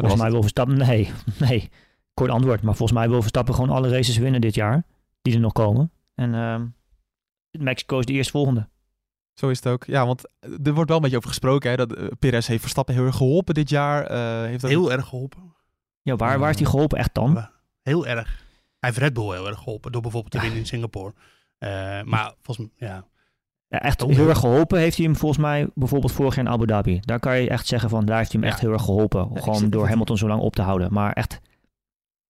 Wat Volgens mij wil Verstappen... Nee, nee. Kort antwoord. Maar volgens mij wil Verstappen gewoon alle races winnen dit jaar. Die er nog komen. En ehm Mexico is de eerstvolgende. Zo is het ook. Ja, want er wordt wel een beetje over gesproken. Hè, dat eh, Perez heeft Verstappen heel erg geholpen dit jaar. eh, heeft ook- Heel erg geholpen. Ja, waar, waar is die geholpen? Echt dan? Heel erg. Hij heeft Red Bull heel erg geholpen door bijvoorbeeld te winnen in Singapore. Eh, maar volgens mij, ja. Ja, echt heel erg geholpen heeft hij hem volgens mij bijvoorbeeld vorig jaar in Abu Dhabi. Daar kan je echt zeggen van, daar heeft hij hem Ja. echt heel erg geholpen. gewoon door Hamilton zo lang op te houden. Maar echt,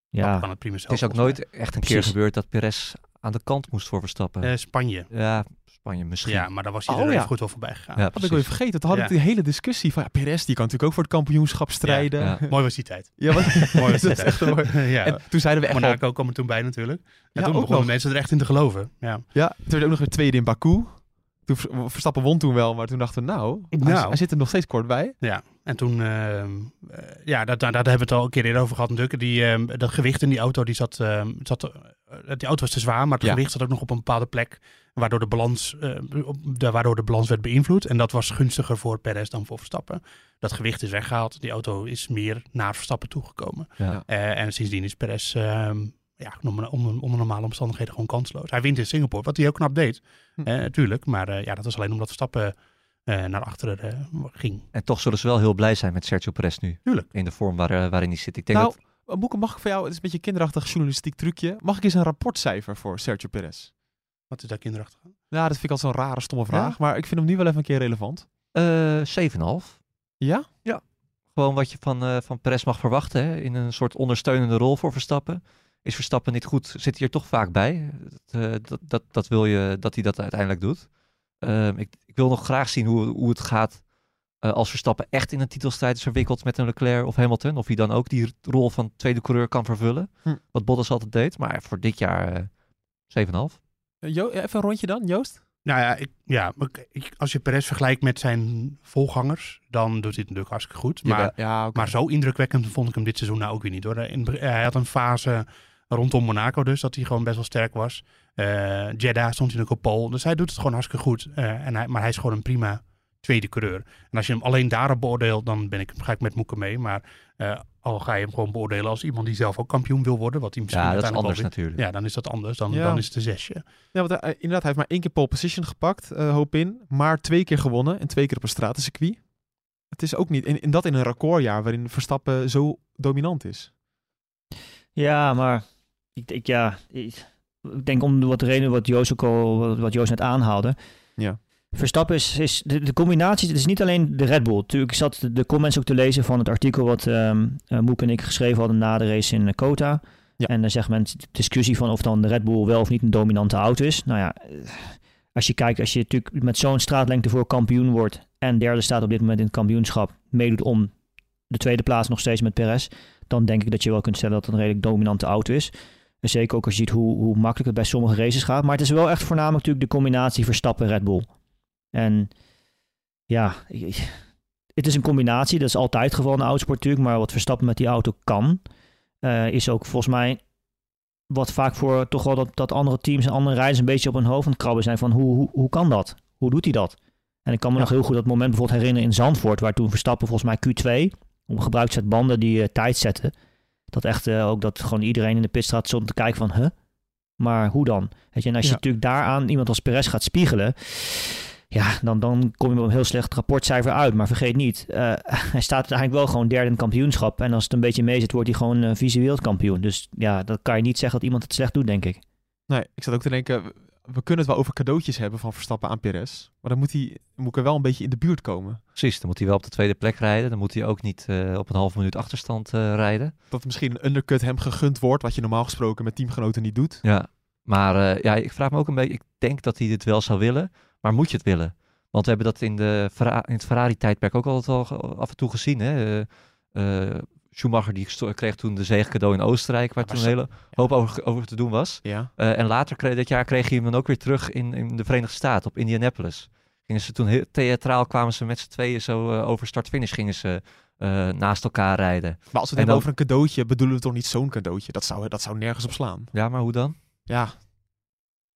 Ja. kan het prima zelf. Het is ook nooit echt een keer gebeurd dat Perez aan de kant moest voor Verstappen. Eh, Spanje. ja, Spanje misschien. Ja, maar daar was hij Oh, er ja. even goed wel voorbij gegaan. Ja, Had ik even vergeten. Toen had ik Ja. die hele discussie van ja, Perez, die kan natuurlijk ook voor het kampioenschap strijden. Ja. Mooi was die tijd. Ja, wat, Mooi was die dat is echt tijd. mooi. ja. En toen zeiden we echt Monaco kwam er toen bij natuurlijk. En Ja, toen ook begonnen nog. mensen er echt in te geloven. Ja. ja, toen werd ook nog weer tweede in Baku. Toen Ver- Verstappen won toen wel, maar toen dachten we nou, hij, Nou. hij zit er nog steeds kort bij. ja. En toen, ehm, eh, ja, daar, daar, daar hebben we het al een keer eerder over gehad natuurlijk. Die, ehm, dat gewicht in die auto, die zat, ehm, zat eh, die auto was te zwaar, maar het Ja. gewicht zat ook nog op een bepaalde plek. Waardoor de, balans, eh, op, de, waardoor de balans werd beïnvloed. En dat was gunstiger voor Perez dan voor Verstappen. Dat gewicht is weggehaald. Die auto is meer naar Verstappen toegekomen. Ja. En sindsdien is Perez ja, onder, onder, onder normale omstandigheden gewoon kansloos. Hij wint in Singapore, wat hij ook knap deed. Hm. Eh, natuurlijk, maar eh, ja, dat was alleen omdat Verstappen eh, naar achteren eh, ging. En toch zullen ze wel heel blij zijn met Sergio Perez nu. Tuurlijk. In de vorm waar, eh, waarin hij zit. Ik denk Nou, dat... Boeken, mag ik voor jou, het is een beetje een kinderachtig journalistiek trucje. Mag ik eens een rapportcijfer voor Sergio Perez? Wat is daar kinderachtig aan? Ja, dat vind ik altijd zo'n rare, stomme vraag. Maar ik vind hem nu wel even een keer relevant. eh 7,5. Ja? Gewoon wat je van, eh, van Perez mag verwachten. Hè? In een soort ondersteunende rol voor Verstappen. Is Verstappen niet goed, zit hij er toch vaak bij. Dat, eh, dat, dat, dat wil je dat hij dat uiteindelijk doet. Ehm, ik, ik wil nog graag zien hoe, hoe het gaat eh, als Verstappen echt in een titelstrijd is verwikkeld met een Leclerc of Hamilton. Of hij dan ook die rol van tweede coureur kan vervullen. Hm. Wat Bottas altijd deed. Maar voor dit jaar eh 7,5. Eh, Jo, even een rondje dan, Joost? Nou ja, ik, ja ik, ik- als je Perez vergelijkt met zijn volgangers, dan doet hij het natuurlijk hartstikke goed. Maar, ja, maar zo indrukwekkend vond ik hem dit seizoen nou ook weer niet hoor. In, hij had een fase rondom Monaco dus, dat hij gewoon best wel sterk was. Eh Jeddah stond hij ook op pole, dus hij doet het gewoon hartstikke goed. Eh, en hij, maar hij is gewoon een prima tweede coureur. En als je hem alleen daarop beoordeelt, dan ben ik, ga ik met Moeken mee. Maar eh, al ga je hem gewoon beoordelen als iemand die zelf ook kampioen wil worden, wat hij misschien Ja, dat is anders natuurlijk. Ja, dan is dat anders. Dan, Ja. dan is het een zesje. Ja, want hij- inderdaad, hij heeft maar één keer pole position gepakt, eh, hoop in. Maar twee keer gewonnen en twee keer op een stratencircuit. Het is ook niet, en, en dat in een recordjaar waarin Verstappen zo dominant is. Ja, maar ik, ik, ja, ik, ik denk om wat reden wat Joost ook al, wat- Joost net aanhaalde. Ja. Verstappen is, is de, de combinatie, het is niet alleen de Red Bull. Natuurlijk, ik zat de, de comments ook te lezen van het artikel wat eh, Moek en ik geschreven hadden na de race in eh, Kota. Ja. En dan zegt men discussie van of dan de Red Bull wel of niet een dominante auto is. Nou ja, als je kijkt, als je natuurlijk met zo'n straatlengte voor kampioen wordt en derde staat op dit moment in het kampioenschap, meedoet om de tweede plaats nog steeds met Perez, dan denk ik dat je wel kunt stellen dat het een redelijk dominante auto is. En zeker ook als je ziet hoe, hoe makkelijk het bij sommige races gaat. Maar het is wel echt voornamelijk natuurlijk de combinatie Verstappen-Red Bull. En ja, het is een combinatie. Dat is altijd het geval in de autosport natuurlijk. Maar wat Verstappen met die auto kan, eh, is ook volgens mij wat vaak voor toch wel dat, dat andere teams en andere rijders een beetje op hun hoofd aan het krabben zijn van hoe, hoe, hoe kan dat? Hoe doet hij dat? En ik kan me Ja. nog heel goed dat moment bijvoorbeeld herinneren in Zandvoort, waar toen Verstappen volgens mij Q2 op gebruikzet banden die eh, tijd zetten. Dat echt eh, ook dat gewoon iedereen in de pitstraat stond te kijken van, huh? Maar hoe dan? Weet je, en als je Ja. natuurlijk daaraan iemand als Perez gaat spiegelen, ja, dan, dan kom je op een heel slecht rapportcijfer uit. Maar vergeet niet, eh, hij staat uiteindelijk wel gewoon derde in het kampioenschap. En als het een beetje mee zit, wordt hij gewoon eh visueel kampioen. Dus ja, dat kan je niet zeggen dat iemand het slecht doet, denk ik. Nee, ik zat ook te denken, we- kunnen het wel over cadeautjes hebben van Verstappen aan Perez. Maar dan moet hij moet er wel een beetje in de buurt komen. Precies, dan moet hij wel op de tweede plek rijden. Dan moet hij ook niet eh, op een half minuut achterstand eh, rijden. Dat misschien een undercut hem gegund wordt, wat je normaal gesproken met teamgenoten niet doet. Ja, maar eh, ja, ik vraag me ook een beetje. Ik denk dat hij dit wel zou willen, maar moet je het willen? Want we hebben dat in, de, in het Ferrari-tijdperk ook altijd al af en toe gezien. Hè? Schumacher die kreeg toen de zege cadeau in Oostenrijk, waar Ja, toen een hele hoop over, over te doen was. Ja. Eh, en later kreeg, dat jaar kreeg hij hem dan ook weer terug in, in de Verenigde Staten, op Indianapolis. Gingen ze toen heel theatraal, kwamen ze met z'n tweeën zo eh, over start-finish gingen ze eh, naast elkaar rijden. Maar als we het dan- over een cadeautje, bedoelen we toch niet zo'n cadeautje? Dat zou, dat zou nergens op slaan. Ja, maar hoe dan? Ja.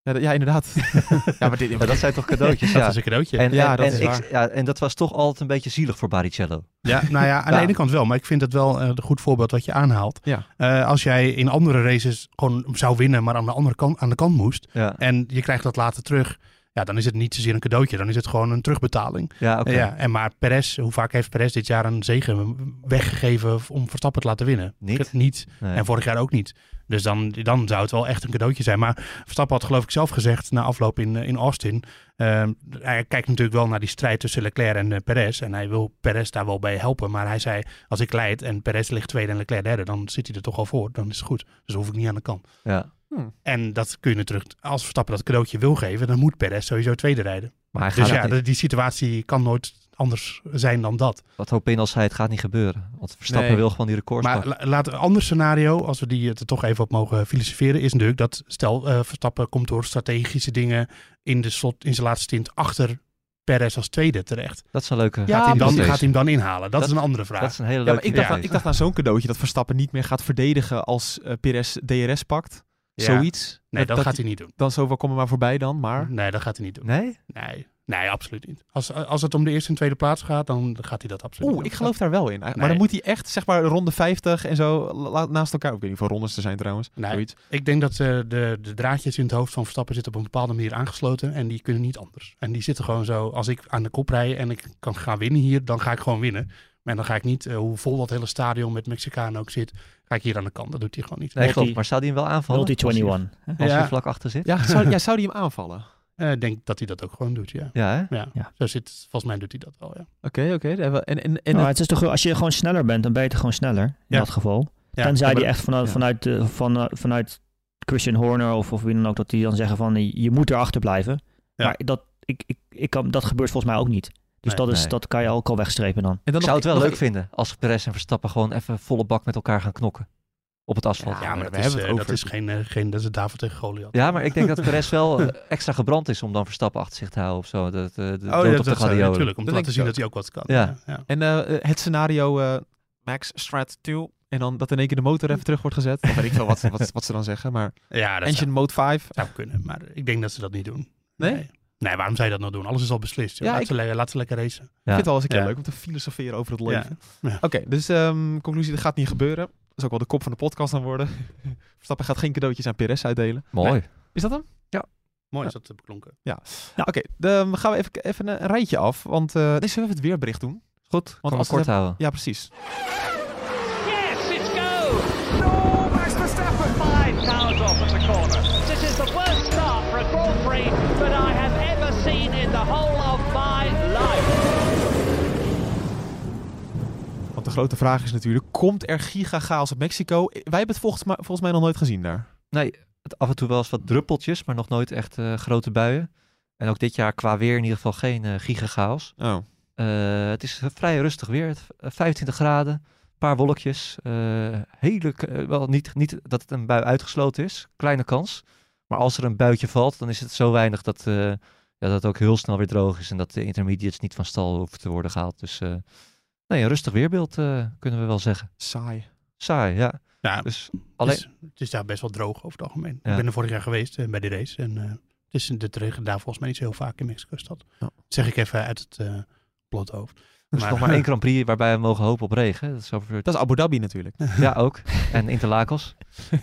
Ja, ja inderdaad. ja, maar dit, Ja, dat zijn toch cadeautjes? Dat ja. is een cadeautje. En, Ja, en, dat en is ik- waar. ja, en dat was toch altijd een beetje zielig voor Baricello. Ja, nou ja, aan Ja. de ene kant wel. Maar ik vind het wel eh, een goed voorbeeld wat je aanhaalt. Ja. Eh, als jij in andere races gewoon zou winnen, maar aan de andere kant, aan de kant moest. Ja, En je krijgt dat later terug. Ja, dan is het niet zozeer een cadeautje. Dan is het gewoon een terugbetaling. ja oké. Ja, en maar Perez, hoe vaak heeft Perez dit jaar een zegen weggegeven om Verstappen te laten winnen? Niet? Niet. Nee. En vorig jaar ook niet. Dus dan, dan zou het wel echt een cadeautje zijn. Maar Verstappen had geloof ik zelf gezegd na afloop in, eh, in Austin. eh, hij kijkt natuurlijk wel naar die strijd tussen Leclerc en eh, Perez. En hij wil Perez daar wel bij helpen. Maar hij zei, als ik leid en Perez ligt tweede en Leclerc derde, dan zit hij er toch al voor. Dan is het goed. Dus hoef ik niet aan de kant. ja. En dat kun je natuurlijk, als Verstappen dat cadeautje wil geven, dan moet Perez sowieso tweede rijden. Maar hij Dus gaat ja, niet- de- die situatie kan nooit anders zijn dan dat. wat hoop in als hij het gaat niet gebeuren. Want Verstappen Nee. wil gewoon die records Maar la- laat een ander scenario, als we die er toch even op mogen filosoferen, is natuurlijk dat stel eh, Verstappen komt door strategische dingen in, de slot, in zijn laatste stint achter Perez als tweede terecht. Dat is een leuke... Ja, Gaat hij, hem dan, gaat hij hem dan inhalen? Dat, Dat- is een andere vraag. Dat is een hele Ja, leuke maar ik dacht, Ja. aan, ik dacht aan zo'n cadeautje dat Verstappen niet meer gaat verdedigen als eh Perez DRS pakt. Ja. Zoiets. Nee, dat, gaat hij niet doen. Dan zoveel komen maar voorbij dan, maar... Nee, dat gaat hij niet doen. Nee? Nee, nee absoluut niet. Als, als het om de eerste en tweede plaats gaat, dan gaat hij dat absoluut Oeh, ik geloof daar wel in. Maar Nee. dan moet hij echt, zeg maar, ronde 50 en zo naast elkaar. Ik weet niet hoeveel rondes er zijn trouwens. Nee. Zoiets. Ik denk dat eh, de, de draadjes in het hoofd van Verstappen zitten op een bepaalde manier aangesloten. En die kunnen niet anders. En die zitten gewoon zo, als ik aan de kop rij en ik kan gaan winnen hier, dan ga ik gewoon winnen. Maar dan ga ik niet, eh, hoe vol dat hele stadion met Mexicanen ook zit, ga ik hier aan de kant. Dat doet hij gewoon niet. Nee, klopt. Maar zou die hem wel aanvallen? Multi Als hij- 21. hè? Als hij Ja. vlak achter zit? Ja, zou, ja, zou die hem aanvallen? Eh, Ik denk dat hij dat ook gewoon doet, ja. Ja, hè? Ja, Ja. Zo zit, volgens mij doet hij dat wel, ja. Oké, oké. En, en, en, Nou, het- is toch, als je gewoon sneller bent, dan ben je toch gewoon sneller in Ja. dat geval. ja Tenzij ja, die echt vanuit, ja. vanuit, eh, van, eh, vanuit Christian Horner of, of wie dan ook, dat die dan zeggen van je moet erachter blijven. Ja. Maar dat, ik, ik, ik kan, dat gebeurt volgens mij ook niet. Dus Nee. dat, is, Nee. dat kan je ook al wegstrepen dan. en dan Ik zou nog- het wel leuk vinden als Perez en Verstappen gewoon even volle bak met elkaar gaan knokken. Op het asfalt. Ja, maar we dat, hebben is, het over- dat is geen, eh, geen dat is David tegen Goliath. Ja, maar ik denk dat Perez wel eh, extra gebrand is om dan Verstappen achter zich te houden of zo. Dat, eh, de Oh ja, op dat zou gladiolen. natuurlijk. Om te Dat laten zien dat hij ook wat kan. Ja. ja. En eh, het scenario eh, Max Strat 2 en dan dat in één keer de motor even terug wordt gezet. Of weet ik veel wat, wat, wat ze dan zeggen. Maar Ja, dat Engine zou, Mode 5. zou kunnen. Maar ik denk dat ze dat niet doen. Nee? Nee, Nee, waarom zou je dat nou doen? Alles is al beslist. Ja, laat, ik- ze, le- laat ze lekker racen. Ik vind het wel eens een keer Ja. leuk om te filosoferen over het Ja. leven. Ja. Oké, dus ehm, conclusie, dat gaat niet gebeuren. Dat is ook wel de kop van de podcast aan worden. Verstappen gaat geen cadeautjes aan Perez uitdelen. Mooi. Is dat hem? Mooi Ja. is dat eh, beklonken. Oké, dan gaan we even, even een, rijtje af. Want eh nee, zullen we even het weerbericht doen? Goed, Want kan als we kort houden. Ja, precies. Yes, it's go! No, Max Verstappen! Five cars off at the corner. This is the worst start for a Grand Prix that I have the whole of my life. Want de grote vraag is natuurlijk, komt er gigagaals op Mexico? Wij hebben het volgens mij, volgens mij nog nooit gezien daar. Nee, het, af en toe wel eens wat druppeltjes, maar nog nooit echt eh, grote buien. En ook dit jaar qua weer in ieder geval geen eh gigachaos. Oh, Eh, het is vrij rustig weer. Het- eh, 25 graden, een paar wolkjes. eh, hele, wel niet, niet dat het een bui uitgesloten is. Kleine kans. Maar als er een buitje valt, dan is het zo weinig dat, eh, ja, dat het ook heel snel weer droog is. En dat de intermediates niet van stal hoeven te worden gehaald. Dus eh, nee, een rustig weerbeeld eh, kunnen we wel zeggen. saai. Saai, ja. Ja, Dus het, alleen, is, het is daar best wel droog over het algemeen. Ja. Ik ben er vorig jaar geweest eh, bij die race. En eh, het is de regen daar volgens mij niet zo heel vaak in Mexico-stad. Ja. Dat zeg ik even uit het eh blote hoofd. Er is nog maar één Grand Prix waarbij we mogen hopen op regen. Dat is over... Dat is Abu Dhabi natuurlijk. Ja, ook. En Interlakos.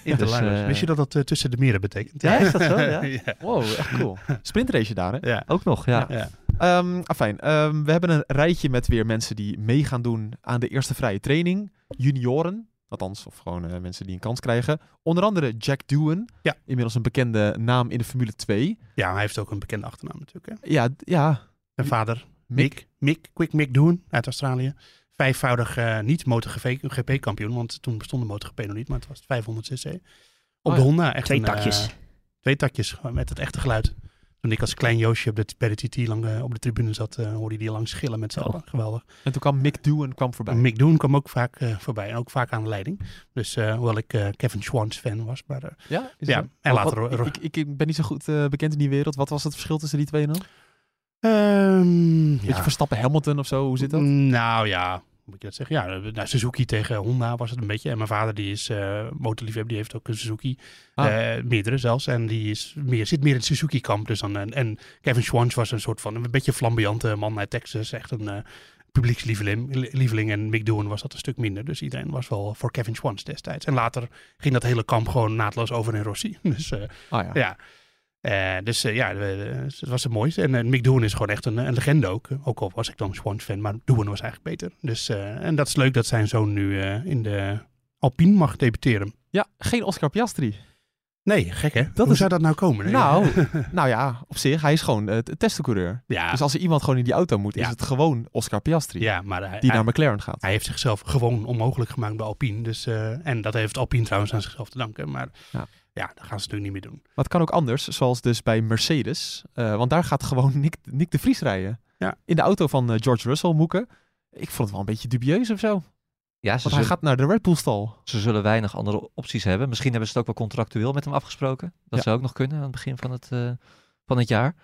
Interlagos. Dus, eh, Wist je dat dat eh, tussen de meren betekent? Ja, is dat zo? Ja. ja. Wow, echt cool. Sprintrace daar, hè? Ja. Ook nog, ja. Ja. Ehm afijn, ehm, we hebben een rijtje met weer mensen die mee gaan doen aan de eerste vrije training. Junioren, althans, of gewoon eh, mensen die een kans krijgen. Onder andere Jack Doohan, Ja. inmiddels een bekende naam in de Formule 2. Ja, hij heeft ook een bekende achternaam natuurlijk. Hè? Ja, ja. Zijn vader, Mick. Mick, Mick, Quick Mick Doen uit Australië. Vijfvoudig eh, niet MotoGP-kampioen, want toen bestond de MotoGP nog niet, maar het was 500 cc. Op Oh de. Honda. Echt Twee een, eh, takjes. twee takjes, met het echte geluid. Toen ik als klein Joosje op de, bij de TT lang, eh, op de tribune zat, hoorde je die lang schillen met z'n Oh. allen. Geweldig. En toen kwam Mick Doohan kwam voorbij. Mick Doen kwam ook vaak voorbij en ook vaak aan de leiding. Dus hoewel ik Kevin Schwantz fan was. Maar, Ja, Ja, en later wat- ik, ik, ben niet zo goed bekend in die wereld. Wat was het verschil tussen die twee dan? Ehm, Weet je, Verstappen Hamilton of zo, hoe zit dat? Nou ja, moet je dat zeggen? Ja, nou, Suzuki tegen Honda was het een beetje. En mijn vader die is eh motorliefhebber, die heeft ook een Suzuki. Ah. Eh, meerdere zelfs. En die is meer, zit meer in het Suzuki-kamp. Dus dan, en, en Kevin Schwantz was een soort van een beetje flamboyante man uit Texas. Echt een eh, publiekslieveling. li- lieveling. En Mick Doohan was dat een stuk minder. Dus iedereen was wel voor Kevin Schwantz destijds. En later ging dat hele kamp gewoon naadloos over in Rossi. Dus Ah ja. ja. Eh, dus eh, ja, het was het mooiste. En eh, Mick Doohan is gewoon echt een, een legende ook. Ook al was ik dan Schwantz fan, maar Doohan was eigenlijk beter. Dus, en dat is leuk dat zijn zoon nu in de Alpine mag debuteren. Ja, geen Oscar Piastri. Nee, gek hè? Dat Hoe is- zou dat nou komen? hè? Nou, nou ja, op zich, hij is gewoon uh, testcoureur. ja, Dus als er iemand gewoon in die auto moet, is het gewoon Oscar Piastri. ja, maar hij, Die hij, naar McLaren gaat. hij heeft zichzelf gewoon onmogelijk gemaakt bij Alpine. Dus, en dat heeft Alpine trouwens aan zichzelf te danken. Maar Ja. Ja, dat gaan ze natuurlijk niet meer doen. Maar het kan ook anders, zoals dus bij Mercedes. Eh, want daar gaat gewoon Nick, Nick de Vries rijden. Ja. In de auto van eh, George Russell, Moeken. Ik vond het wel een beetje dubieus of zo. Ja, ze Want hij gaat naar de Red Bull stal. ze zullen weinig andere opties hebben. Misschien hebben ze het ook wel contractueel met hem afgesproken. Dat Ja. zou ook nog kunnen aan het begin van het, eh, van het jaar.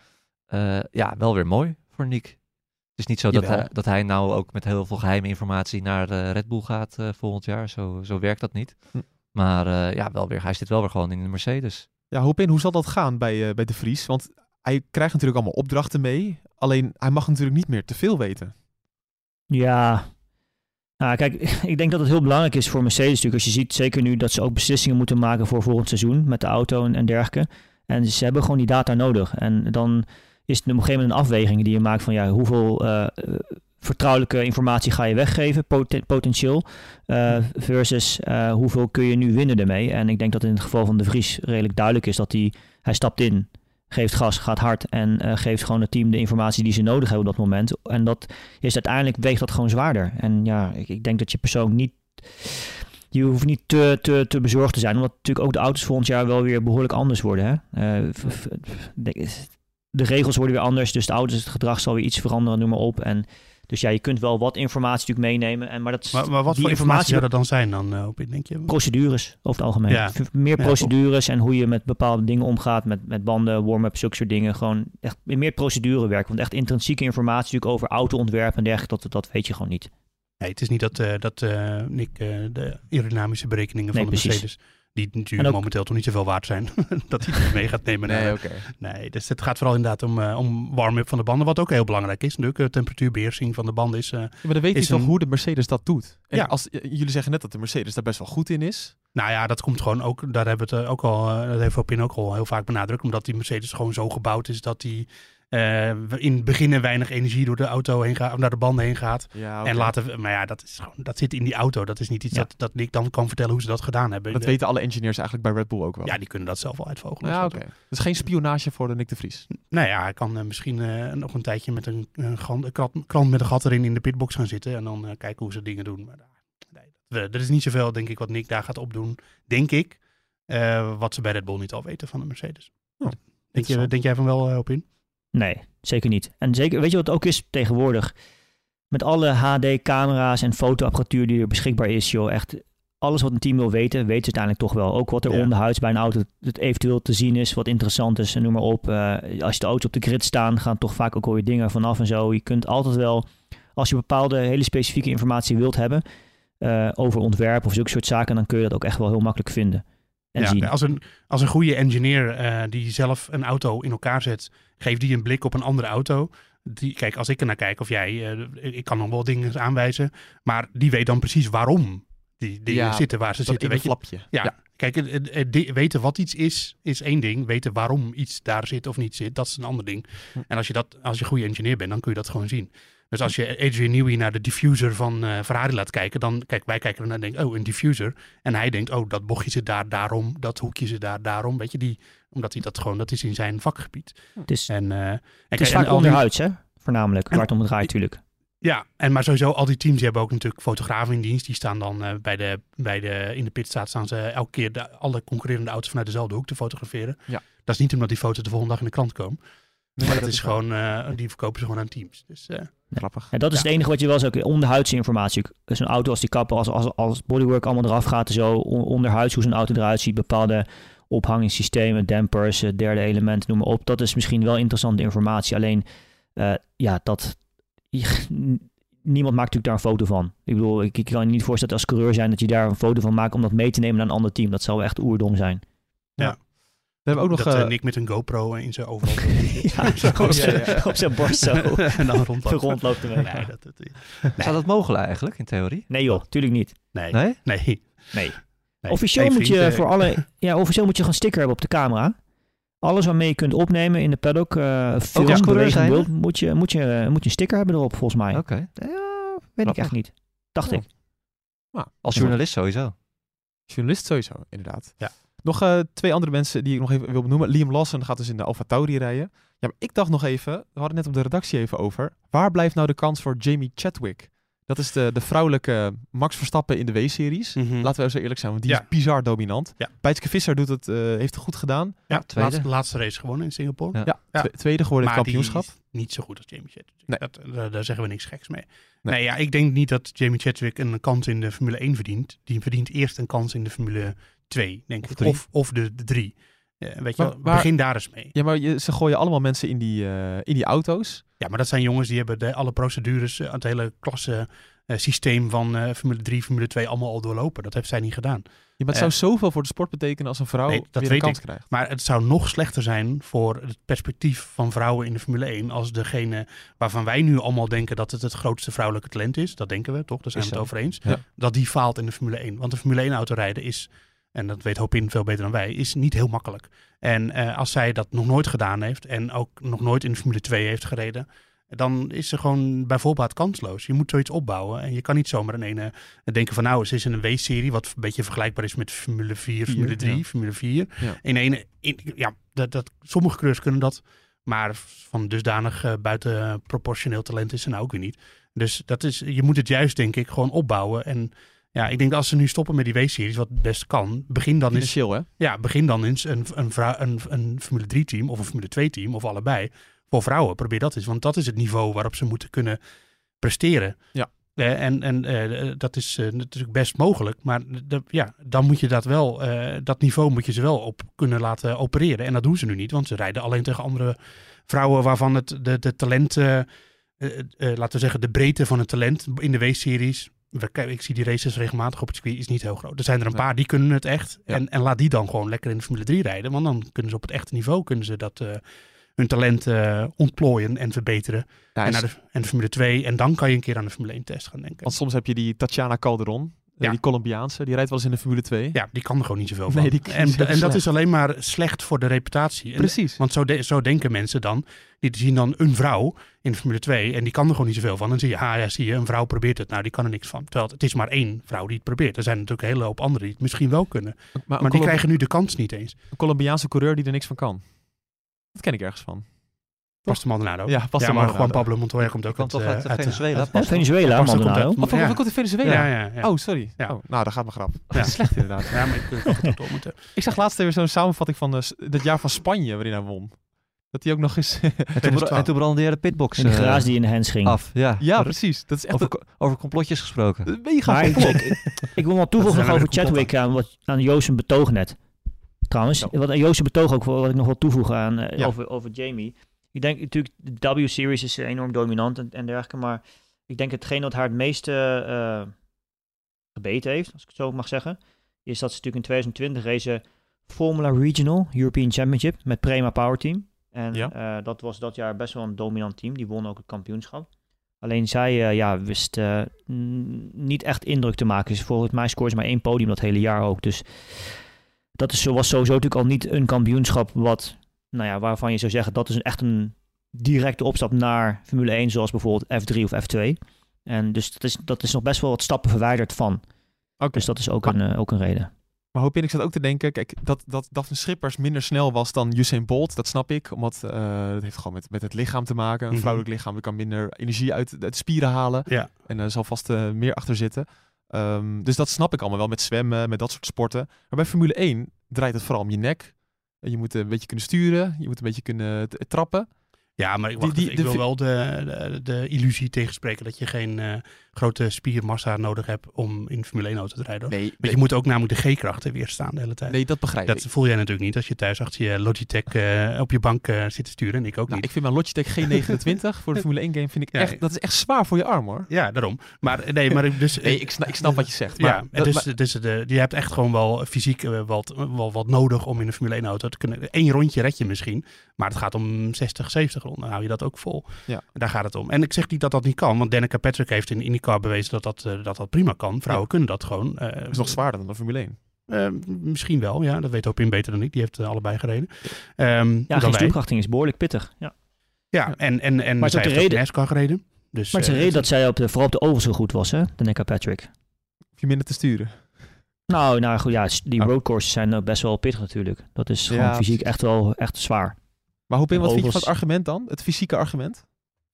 Eh, ja, wel weer mooi voor Nick. Het is niet zo dat hij, dat hij nou ook met heel veel geheime informatie naar eh, Red Bull gaat eh, volgend jaar. Zo, zo werkt dat niet. Hm. Maar eh, ja, wel weer, hij zit wel weer gewoon in de Mercedes. Ja, Hopin, hoe zal dat gaan bij, eh, bij de Vries? Want hij krijgt natuurlijk allemaal opdrachten mee. Alleen hij mag natuurlijk niet meer te veel weten. Ja. Nou, kijk, ik denk dat het heel belangrijk is voor Mercedes natuurlijk. Als je ziet, zeker nu dat ze ook beslissingen moeten maken voor volgend seizoen met de auto en, en dergelijke. En ze hebben gewoon die data nodig. En dan is het op een gegeven moment een afweging die je maakt van ja, hoeveel eh, vertrouwelijke informatie ga je weggeven, poten- potentieel, eh, versus eh, hoeveel kun je nu winnen ermee. En ik denk dat in het geval van de Vries redelijk duidelijk is dat hij, hij stapt in, geeft gas, gaat hard en eh, geeft gewoon het team de informatie die ze nodig hebben op dat moment. En dat is uiteindelijk, weegt dat gewoon zwaarder. En ja, ik, ik denk dat je persoon niet... Je hoeft niet te, te, te bezorgd te zijn, omdat natuurlijk ook de auto's volgend jaar wel weer behoorlijk anders worden. Hè? De regels worden weer anders, dus de auto's, het gedrag zal weer iets veranderen, noem maar op. En dus ja, je kunt wel wat informatie natuurlijk meenemen. En, maar dat Maar, maar wat voor informatie zou dat dan zijn dan, eh, op denk je? procedures over het algemeen. Ja. Meer Ja, procedures en hoe je met bepaalde dingen omgaat, met, met banden, warm-up, zulke soort dingen. Gewoon echt meer procedurewerk. Want echt intrinsieke informatie natuurlijk over autoontwerp en dergelijke, dat, dat weet je gewoon niet. Nee, het is niet dat, eh, dat eh, Nick de aerodynamische berekeningen Nee, van de precies. Mercedes, die natuurlijk ook- momenteel toch niet zoveel waard zijn, dat hij het mee gaat nemen. naar- oké. Nee, dus het gaat vooral inderdaad om, eh, om warm-up van de banden, wat ook heel belangrijk is. Natuurlijk, eh, temperatuurbeheersing van de banden is... eh, maar dan weet je toch een- hoe de Mercedes dat doet? En Ja. als, jullie zeggen net dat de Mercedes daar best wel goed in is. nou ja, dat komt gewoon ook, daar hebben we het ook al, eh, dat heeft Opin ook al heel vaak benadrukt, omdat die Mercedes gewoon zo gebouwd is dat die eh, in het begin weinig energie door de auto heen gaat, of naar de banden heen gaat. Ja, En later, maar ja, dat, is gewoon, dat zit in die auto. Dat is niet iets Ja. dat, dat Nick dan kan vertellen hoe ze dat gedaan hebben. Dat De- weten alle engineers eigenlijk bij Red Bull ook wel. Ja, die kunnen dat zelf wel uitvogelen. Ja, oké. Dus geen spionage voor de Nick de Vries. Nou ja, hij kan eh, misschien eh, nog een tijdje met een, een, krant met een gat erin in de pitbox gaan zitten. En dan kijken hoe ze dingen doen. Maar nee, dat- er is niet zoveel, denk ik, wat Nick daar gaat opdoen. Denk ik. wat ze bij Red Bull niet al weten van de Mercedes. Oh, denk, je, denk jij van wel op in? Nee, zeker niet. En zeker, weet je wat het ook is tegenwoordig? Met alle HD-camera's en fotoapparatuur die er beschikbaar is, joh, echt alles wat een team wil weten, weten ze uiteindelijk toch wel. Ook wat er Ja. onderhuids bij een auto het eventueel te zien is, wat interessant is, en noem maar op. Eh, als je de auto's op de grid staan, gaan toch vaak ook alweer dingen vanaf en zo. Je kunt altijd wel, als je bepaalde hele specifieke informatie wilt hebben eh, over ontwerp of zulke soort zaken, dan kun je dat ook echt wel heel makkelijk vinden en Ja, zien. als, een, als een goede engineer eh, die zelf een auto in elkaar zet, geeft die een blik op een andere auto. Die, kijk, als ik er naar kijk, of jij, eh, ik kan nog wel dingen aanwijzen, maar die weet dan precies waarom die dingen Ja, zitten waar ze Dat zitten. Weet je? flapje. Ja, kijk, weten wat iets is, is één ding. Weten waarom iets daar zit of niet zit, dat is een ander ding. Hm. En als je, dat, als je een goede engineer bent, dan kun je dat gewoon zien. Dus als je Adrian Newey naar de diffuser van eh, Ferrari laat kijken, dan kijk, wij kijken ernaar en denken, oh, een diffuser. En hij denkt, oh, dat bochtje zit daar, daarom, dat hoekje zit daar, daarom. Weet je, die, omdat hij dat gewoon, dat is in zijn vakgebied. Het is, En, eh, en het kijk, is vaak al die- onderhuids, hè? Voornamelijk, En- waar het om draait natuurlijk. Ja, en maar sowieso al die teams die hebben ook natuurlijk fotografen in dienst. Die staan dan eh, bij de, bij de, in de pitstraat staan ze elke keer de, alle concurrerende auto's vanuit dezelfde hoek te fotograferen. Ja. Dat is niet omdat die foto's de volgende dag in de krant komen. Nee, maar dat, is gewoon, die verkopen ze gewoon aan teams. Dus Grappig. Ja, dat is Ja. het enige wat je wel zou onderhuidse informatie. Dus een auto als die kappen, als, als, als bodywork allemaal eraf gaat en zo, on- onderhuids hoe zo'n auto eruit ziet, bepaalde ophangingsystemen, dampers, eh, derde element, noem maar op. Dat is misschien wel interessante informatie. Alleen, eh, ja, dat... Niemand maakt natuurlijk daar een foto van. Ik bedoel, ik, ik kan je niet voorstellen als coureur zijn dat je daar een foto van maakt om dat mee te nemen naar een ander team. Dat zou echt oerdom zijn. We hebben ook nog... dat eh, eh, Nick met een GoPro in zijn overal. Ja, Zo, op zijn- ja, ja. op zijn borst zo. en dan rondloopt. Rondloopt ermee. Nee, dat, dat, Zou dat mogelijk eigenlijk, in theorie? Nee joh, tuurlijk niet. nee, Nee? nee. Nee. nee. Officieel, Hey, moet vriend, je eh, voor alle, ja, officieel moet je gewoon een sticker hebben op de camera. Alles waarmee je kunt opnemen in de paddock, eh film, als coureur beweging, beeld, moet je, moet, je, moet je een sticker hebben erop, volgens mij. Oké. Ja, weet ik echt niet. Dacht Ja. ik. Als journalist sowieso. Journalist sowieso, inderdaad. Ja. Nog eh, twee andere mensen die ik nog even wil benoemen. Liam Lawson gaat dus in de Alfa Tauri rijden. Ja, maar ik dacht nog even, we hadden het net op de redactie even over. Waar blijft nou de kans voor Jamie Chadwick? Dat is de, de vrouwelijke Max Verstappen in de W-series. Mhm. Laten we zo eerlijk zijn, want die Ja. is bizar dominant. Ja. Bijtske Visser doet het, eh, heeft het goed gedaan. Ja, tweede. laatste, laatste race gewonnen in Singapore. Ja. Ja, Ja. twe- tweede geworden in het kampioenschap. die is niet zo goed als Jamie Chadwick. Nee. Dat, daar, daar zeggen we niks geks mee. Nee. Nee. ja, ik denk niet dat Jamie Chadwick een kans in de Formule 1 verdient. Die verdient eerst een kans in de Formule 2, denk Of ik. drie. Of, of de, de 3. weet je, Maar wel, waar- begin daar eens mee. Ja, maar je, ze gooien allemaal mensen in die, eh, in die auto's. Ja, maar dat zijn jongens die hebben de, alle procedures, eh, het hele klasse eh, systeem van Formule 3, Formule 2 allemaal al doorlopen. Dat heeft zij niet gedaan. Ja, maar het zou zoveel voor de sport betekenen als een vrouw Nee, dat weer een kans ik. krijgt. Maar het zou nog slechter zijn voor het perspectief van vrouwen in de Formule 1 als degene waarvan wij nu allemaal denken dat het het grootste vrouwelijke talent is. Dat denken we toch? Daar zijn we het over eens. Ja. Dat die faalt in de Formule 1. Want de Formule 1 autorijden is, en dat weet Hopin veel beter dan wij, is niet heel makkelijk. En eh, als zij dat nog nooit gedaan heeft en ook nog nooit in de Formule 2 heeft gereden, dan is ze gewoon bijvoorbeeld kansloos. Je moet zoiets opbouwen en je kan niet zomaar in ene denken van nou, ze is in een W-serie, wat een beetje vergelijkbaar is met Formule 4, Formule Vier, 3, ja. Formule 4. Ja. In ene, in, ja, dat, dat, sommige coureurs kunnen dat, maar van dusdanig eh, buiten proportioneel talent is ze nou ook weer niet. Dus dat is, je moet het juist denk ik gewoon opbouwen en ja, ik denk dat als ze nu stoppen met die W-series, wat best kan, begin dan eens Financieel, hè? ja, begin dan eens een, een, een, een Formule 3 team of een Formule 2 team of allebei. Voor vrouwen, probeer dat eens. Want dat is het niveau waarop ze moeten kunnen presteren. Ja. Eh, en en eh, dat is eh, natuurlijk best mogelijk. Maar ja, dan moet je dat wel, dat niveau moet je ze wel op kunnen laten opereren. En dat doen ze nu niet, want ze rijden alleen tegen andere vrouwen waarvan het de, de talent, laten we zeggen, de breedte van het talent in de W-series. Ik zie die races regelmatig op het circuit, is niet heel groot. Er zijn er een paar die kunnen het echt. Ja. En, en laat die dan gewoon lekker in de Formule 3 rijden. Want dan kunnen ze op het echte niveau kunnen ze dat, eh, hun talent eh, ontplooien en verbeteren. Ja, en, naar de, en de Formule 2. En dan kan je een keer aan de Formule 1 test gaan denken. Want soms heb je die Tatjana Calderon, Ja. die Colombiaanse, die rijdt wel eens in de Formule 2. Ja, die kan er gewoon niet zoveel van. Nee, die en, en dat slecht. is alleen maar slecht voor de reputatie. En- Precies. Want zo, de- zo denken mensen dan. Die zien dan een vrouw in de Formule 2 en die kan er gewoon niet zoveel van. Dan zie je, ah ja, zie je, een vrouw probeert het. Nou, die kan er niks van. Terwijl het is maar één vrouw die het probeert. Er zijn natuurlijk een hele hoop anderen die het misschien wel kunnen. Maar, Maar die krijgen nu de kans niet eens. een Colombiaanse coureur die er niks van kan. Dat ken ik ergens van. Pastor Maldonado. Ja, Pastor ja, maar. Juan Pablo Montoya komt ook uit, toch eh, uit uit, Venezuela? uit- Venezuela, Pastor komt Maldonado. uit- Oh, ja. ja. komt in Venezuela? Ja, ja, ja. Oh, sorry. Ja. Oh, nou, daar gaat mijn grap. Ja. Slecht inderdaad. Ja, maar ik had het op moeten. Ik zag laatst weer zo'n samenvatting van eh, dat jaar van Spanje waarin hij won. Dat hij ook nog eens... En toen, en toen brandde hij de pitbox In de garage die in de hands ging. af. Ja, ja, precies. Dat is echt over, een, over complotjes gesproken. een mega complot. ik, ik wil wel toevoegen over Chadwick aan, wat, aan Joost betoog net. Trouwens, Ja. wat Joost betoog ook, wat ik nog wil toevoegen aan, eh, Ja. over, over Jamie. Ik denk natuurlijk, de W-series is enorm dominant en, en dergelijke, maar ik denk hetgeen dat haar het meeste eh, gebeten heeft, als ik het zo mag zeggen, is dat ze natuurlijk in 2020 race Formula Regional European Championship met Prema Power Team. En Ja. eh, dat was dat jaar best wel een dominant team. Die won ook het kampioenschap. Alleen zij eh, ja, wist niet echt indruk te maken. Dus volgens mij scoorde ze maar één podium dat hele jaar ook. Dus dat is, was sowieso natuurlijk al niet een kampioenschap wat, nou ja, waarvan je zou zeggen dat is echt een directe opstap naar Formule 1, zoals bijvoorbeeld F3 of F2. En dus dat is, dat is nog best wel wat stappen verwijderd van. Oké. Dus dat is ook, Maar- een, eh, ook een reden. Maar hoop in, ik zat ook te denken, kijk, dat, dat Daphne Schippers minder snel was dan Usain Bolt, dat snap ik. Omdat uh, dat heeft gewoon met, met het lichaam te maken. Een Mhm. vrouwelijk lichaam kan minder energie uit, uit de spieren halen. Ja. En er zal vast uh, meer achter zitten. Um, dus dat snap ik allemaal wel met zwemmen, met dat soort sporten. Maar bij Formule 1 draait het vooral om je nek. Je moet een beetje kunnen sturen, je moet een beetje kunnen trappen. Ja, maar ik, wacht, Die- die- ik de wil wel de, de, de illusie tegenspreken dat je geen uh, grote spiermassa nodig hebt om in Formule 1 auto te rijden. Nee, Want je moet ook namelijk de G-krachten weerstaan de hele tijd. Nee, dat begrijp dat ik. voel jij natuurlijk niet als je thuis achter je Logitech uh, op je bank uh, zit te sturen. En ik ook nou, niet. Ik vind mijn Logitech G29 voor de Formule 1 game vind ik Ja, echt, dat is echt zwaar voor je arm hoor. Ja, daarom. Maar nee, maar ik dus... nee, ik snap, ik snap wat je zegt. Maar, ja, dat, dus, maar- dus de, je hebt echt gewoon wel fysiek wat, wel wat nodig om in een Formule 1 auto te kunnen. Eén rondje red je misschien, maar het gaat om 60, 70 ronden. Dan hou je dat ook vol. Ja. Daar gaat het om. En ik zeg niet dat dat niet kan, want Danica Patrick heeft in IndyCar bewezen dat dat, uh, dat, dat prima kan. Vrouwen Ja. kunnen dat gewoon. Uh, het is nog zwaarder dan de Formule 1. Uh, misschien wel, ja. Dat weet Opin beter dan ik. Die heeft uh, allebei gereden. Um, Ja, geen stoelkrachting is behoorlijk pittig. Ja, ja, ja. en, en, en maar zij heeft de ook reden... NASCAR gereden. Dus, maar het is de uh, reden dat zij op de, vooral op de oval zo goed was, hè? De Nika Patrick. Of je minder te sturen. Nou, nou goed, ja, die Oh. roadcourses zijn ook best wel pittig natuurlijk. Dat is gewoon Ja, fysiek echt wel echt zwaar. Maar hoe ben, wat vind je van het argument dan? Het fysieke argument?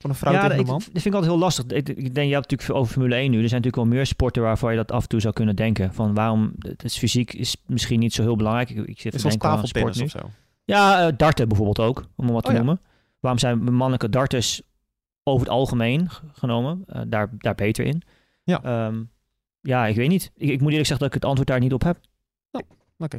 Van een vrouw ja, tegen ik, een man? dat vind ik altijd heel lastig. Ik, ik denk, je hebt natuurlijk over Formule 1 nu. Er zijn natuurlijk wel meer sporten waarvan je dat af en toe zou kunnen denken. Van waarom, het is fysiek is misschien niet zo heel belangrijk. Ik, ik zit Is zoals denken tafeltennis nu. of zo. Ja, eh, darten bijvoorbeeld ook, om maar wat te Oh ja. noemen. Waarom zijn mannelijke darters over het algemeen genomen eh, daar, daar beter in? Ja. Ehm, ja, ik weet niet. Ik, ik moet eerlijk zeggen dat ik het antwoord daar niet op heb.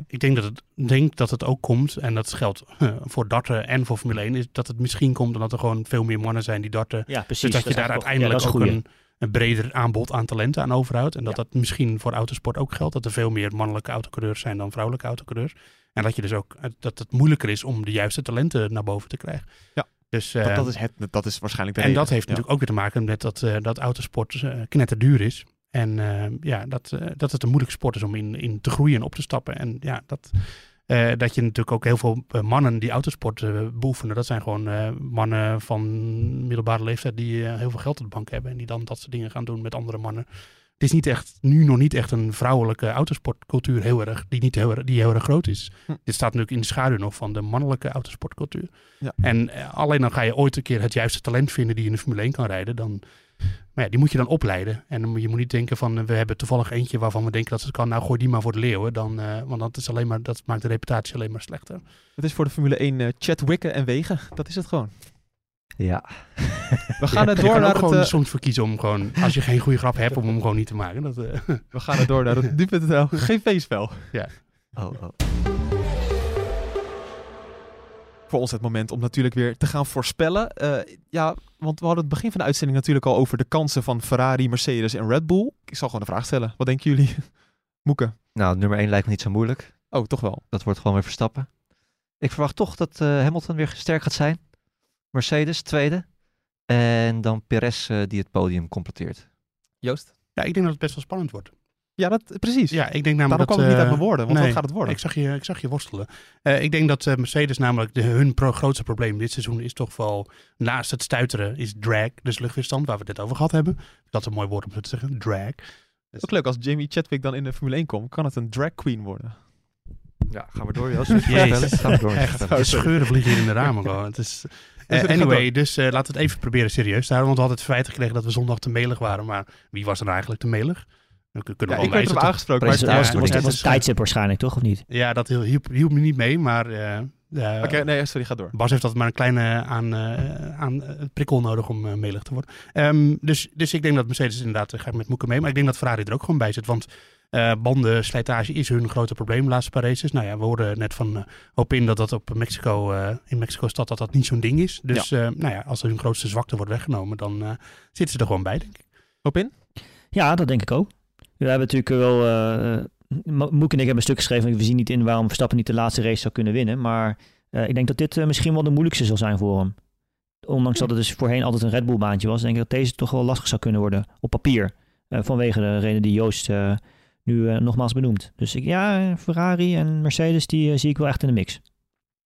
Ik denk dat, het, denk dat het ook komt, en dat geldt uh, voor darten en voor Formule 1, is dat het misschien komt omdat er gewoon veel meer mannen zijn die darten. Ja, precies. Dus dat, je daar uiteindelijk ja, ook een een, een breder aanbod aan talenten aan overhoudt. En dat Ja. dat misschien voor autosport ook geldt. Dat er veel meer mannelijke autocoureurs zijn dan vrouwelijke autocoureurs. En dat je dus ook dat het moeilijker is om de juiste talenten naar boven te krijgen. Ja. Dus, Dat, eh, dat, is het, dat is waarschijnlijk de en reden. dat heeft Ja. natuurlijk ook weer te maken met dat, eh, dat autosport eh knetterduur is. En eh, ja, dat, eh, dat het een moeilijke sport is om in, in te groeien en op te stappen. En ja, dat, eh, dat je natuurlijk ook heel veel mannen die autosport beoefenen. Dat zijn gewoon mannen van middelbare leeftijd die heel veel geld op de bank hebben. En die dan dat soort dingen gaan doen met andere mannen. Het is niet echt, nu nog niet echt een vrouwelijke autosportcultuur heel erg, die, niet heel, erg- die heel erg groot is. Hm. Dit staat natuurlijk in de schaduw nog van de mannelijke autosportcultuur. Ja. En alleen dan ga je ooit een keer het juiste talent vinden die in de Formule 1 kan rijden. Dan, maar ja, die moet je dan opleiden. En je moet niet denken van eh, we hebben toevallig eentje waarvan we denken dat ze het kan. Nou gooi die maar voor de leeuwen. Dan, eh, want dat, is alleen maar, dat maakt de reputatie alleen maar slechter. Het is voor de Formule 1 eh chat wikken en wegen. Dat is het gewoon. Ja. We gaan er je door kan naar ook het, gewoon eh, soms voor kiezen om gewoon, als je geen goede grap hebt, om hem gewoon niet te maken. Dat, eh, we gaan er door naar het nu.nl GV-spel. Oh, oh. Voor ons het moment om natuurlijk weer te gaan voorspellen. Eh, ja, want we hadden het begin van de uitzending natuurlijk al over de kansen van Ferrari, Mercedes en Red Bull. Ik zal gewoon een vraag stellen. Wat denken jullie? Moeke. Nou, nummer 1 lijkt me niet zo moeilijk. Oh, toch wel. Dat wordt gewoon weer Verstappen. Ik verwacht toch dat eh, Hamilton weer sterk gaat zijn. Mercedes, tweede. En dan Perez eh, die het podium completeert. Joost? ja, ik denk dat het best wel spannend wordt. Ja, dat, precies. Ja, ik denk Daarom namelijk kwam dat... het niet uit eh, mijn woorden, want nee, wat gaat het worden? Ik zag je, ik zag je worstelen. Eh, ik denk dat eh, Mercedes namelijk de, hun pro- grootste probleem dit seizoen is toch wel naast het stuiteren is drag, dus luchtweerstand, waar we het net over gehad hebben. Dat is een mooi woord om zo te zeggen, drag. Ook leuk als Jamie Chadwick dan in de Formule 1 komt, kan het een drag queen worden. Ja, gaan we door Joost. Jezus. Gaan we door. Echt, Oh, scheuren vliegen hier in de ramen gewoon. Het is, anyway, dus eh, laten we het even proberen serieus te houden. Want we hadden het verwijt gekregen dat we zondag te melig waren. Maar wie was er nou eigenlijk te melig? We kunnen Ja, ik werd tot- aangesproken. Maar ja, ja, was, ja, was, het was tijdstip waarschijnlijk, toch? Of niet? ja, dat hielp, hielp me niet mee. Maar eh, eh, Oké, nee, sorry, ga door. Bas heeft altijd maar een kleine aan, eh, aan prikkel nodig om eh, melig te worden. Ehm, dus, dus ik denk dat Mercedes inderdaad, ga ik met Moeken mee. Maar ik denk dat Ferrari er ook gewoon bij zit. Want eh bandenslijtage is hun grote probleem de laatste paar races. Nou ja, we hoorden net van uh, Hopin dat dat op Mexico, eh, in Mexico-stad dat dat niet zo'n ding is. Dus eh, nou ja, als er hun grootste zwakte wordt weggenomen, dan eh, zitten ze er gewoon bij, denk ik. Op in? Ja, dat denk ik ook. We hebben natuurlijk wel... eh Mo- Moek en ik hebben een stuk geschreven. We zien niet in waarom Verstappen niet de laatste race zou kunnen winnen. Maar eh, ik denk dat dit eh, misschien wel de moeilijkste zal zijn voor hem. Ondanks dat het dus voorheen altijd een Red Bull baantje was. Denk ik dat deze toch wel lastig zou kunnen worden op papier. Eh, vanwege de reden die Joost eh, nu eh, nogmaals benoemt. Dus ik, ja, Ferrari en Mercedes die eh, zie ik wel echt in de mix.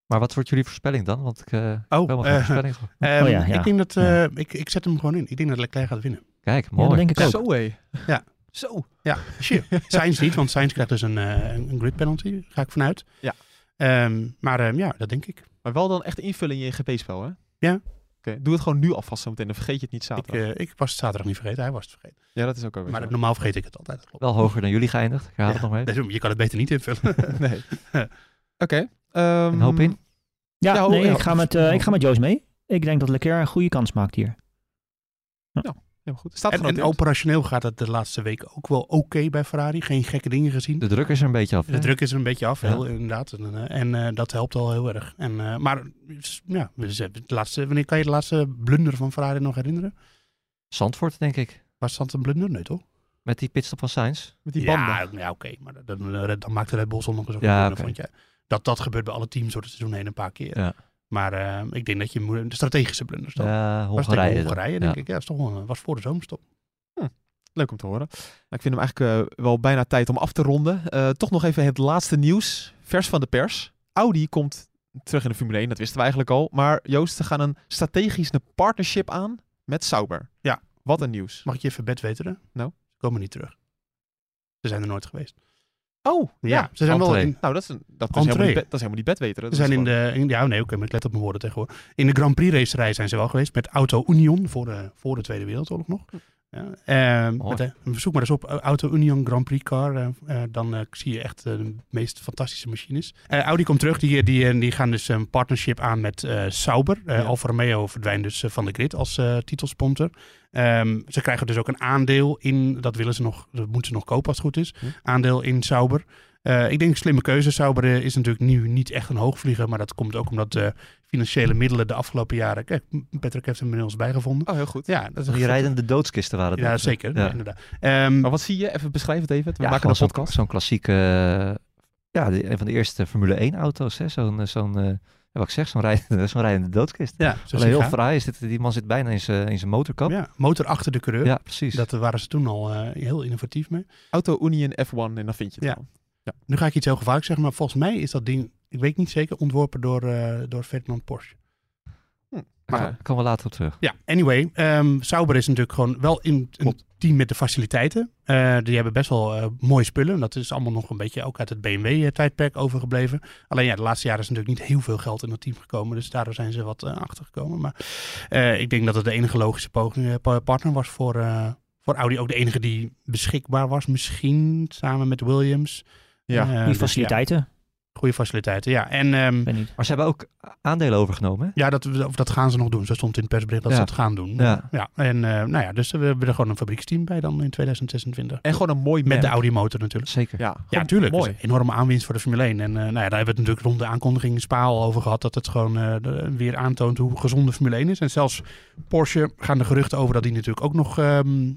Maar wat wordt jullie voorspelling dan? Want ik eh Oh, helemaal geen eh, voorspelling. Ehm, Oh ja, ja. Ik denk dat, eh, Ja. ik, ik zet hem gewoon in. Ik denk dat Leclerc gaat winnen. Kijk, Ja, mooi. dat denk ik ook. Zo hé. Ja. Zo. Ja, shit. Sainz niet, want Sainz krijgt dus een, eh, een grid penalty, ga ik vanuit. Ja. Ehm, maar ehm, ja, dat denk ik. Maar wel dan echt invulling in je GP-spel, hè? Ja. Oké, doe het gewoon nu alvast zo meteen. Dan vergeet je het niet Ik, zaterdag. eh, ik was het zaterdag niet vergeten, hij was het vergeten. ja, dat is ook wel Maar normaal vergeet ik het altijd. klopt. Wel hoger dan jullie geëindigd. Ik herhaal het nog. Dus je kan het beter niet invullen. Nee. Oké. ehm, Een hoop in. Ja, Ja, nee, ja, ik, ga met, eh, ik ga met Joost mee. Ik denk dat Leclerc een goede kans maakt hier. Ja, goed. Staat En, en operationeel gaat het de laatste weken ook wel oké bij Ferrari. Geen gekke dingen gezien. De druk is er een beetje af. De hè? druk is er een beetje af, Ja. heel, inderdaad. En, eh, en eh, dat helpt al heel erg. En, eh, maar ja, de laatste, wanneer kan je de laatste blunder van Ferrari nog herinneren? Zandvoort, denk ik. Was dat een blunder? Nee, toch? Met die pitstop van Sainz. Met die banden. Ja, ja oké. Maar dan, dan, dan maakte Red Bull zondag eens ook Ja, een vond jij. Dat, dat gebeurt bij alle teams door het seizoen heen een paar keer. Ja. Maar eh, ik denk dat je moet, de strategische blunders dan. Ja, Hongarije. Hongarije, denk Ja. ik. Ja, dat is toch wel, was voor de zomerstop. Leuk om te horen. Nou, ik vind hem eigenlijk eh, wel bijna tijd om af te ronden. Eh, toch nog even het laatste nieuws. Vers van de pers. Audi komt terug in de Formule 1, dat wisten we eigenlijk al. Maar Joost, ze gaan een strategische partnership aan met Sauber. Ja. Wat een nieuws. Mag ik je even bedweteren? Nou? Ze komen niet terug. Ze zijn er nooit geweest. Oh, Ja, ze zijn wel in, Nou, dat is, een, dat is, helemaal, niet, be- dat is helemaal niet bedweteren. Ze zijn in de, in, ja nee, oké, maar ik let op mijn woorden tegenwoordig. In de Grand Prix racerij zijn ze wel geweest met Auto Union voor de, voor de Tweede Wereldoorlog nog. Ja, ehm, Mooi. met, eh, zoek maar eens op Auto Union Grand Prix car. eh, eh, dan eh, zie je echt de meest fantastische machines. Audi komt terug. Die, die, die gaan dus een partnership aan met Sauber. Ja. Alfa Romeo verdwijnt dus van de grid als titelsponsor. Ehm, ze krijgen dus ook een aandeel in, dat willen ze nog, dat moeten ze nog kopen als het goed is. Hm. Aandeel in Sauber. Ik denk slimme keuze. Sauber is natuurlijk nu niet echt een hoogvlieger. Maar dat komt ook omdat financiële middelen de afgelopen jaren... Kijk, Patrick heeft hem inmiddels bijgevonden. Oh, heel goed. Ja, dat is Die rijdende doodskisten waren het. Ja, zeker. Ja. Inderdaad. Ehm, Maar wat zie je? Even beschrijf het even. We Ja, maken een podcast. zo'n klassieke, eh, ja, de- een van de eerste Formule 1 auto's. hè. Zo'n, eh, zo'n eh, ja, wat ik zeg, zo'n rijdende, zo'n rijdende doodskist. ja, zo Alleen heel fraai is dit, die man zit bijna in zijn, in zijn motorkap. Ja, Ja, motor achter de coureur. precies. Dat waren ze toen al eh, heel innovatief mee. Auto Union F1 en dan vind je het Ja. gewoon. Nu ga ik iets heel gevaarlijks zeggen, maar volgens mij is dat ding, ik weet niet zeker, ontworpen door, eh, door Ferdinand Porsche. Maar Daar komen we later op terug. Ja, anyway, ehm Sauber is natuurlijk gewoon wel in een team met de faciliteiten. Eh, die hebben best wel eh, mooie spullen. Dat is allemaal nog een beetje ook uit het BMW-tijdperk overgebleven. Alleen ja, de laatste jaren is natuurlijk niet heel veel geld in dat team gekomen. Dus daardoor zijn ze wat achtergekomen. Maar eh, ik denk dat het de enige logische poging, pa- partner was voor, eh, voor Audi. Ook de enige die beschikbaar was misschien, samen met Williams. ja. Die dus ja, faciliteiten. Goede faciliteiten, ja. En ehm. Maar ze hebben ook aandelen overgenomen. hè? ja, dat, of dat gaan ze nog doen. Zo stond in het persbericht dat Ja. ze het gaan doen. Ja. ja en eh, nou ja, dus we hebben er gewoon een fabrieksteam bij dan in 2026. En gewoon een mooi Met de. Audi motor natuurlijk. Zeker. Ja, natuurlijk. Mooi. Dus een enorme aanwinst voor de Formule 1. En eh, nou ja, daar hebben we het natuurlijk rond de aankondiging in Spa al over gehad. Dat het gewoon eh, de- weer aantoont hoe gezond de Formule 1 is. En zelfs Porsche gaan de geruchten over dat die natuurlijk ook nog... ehm,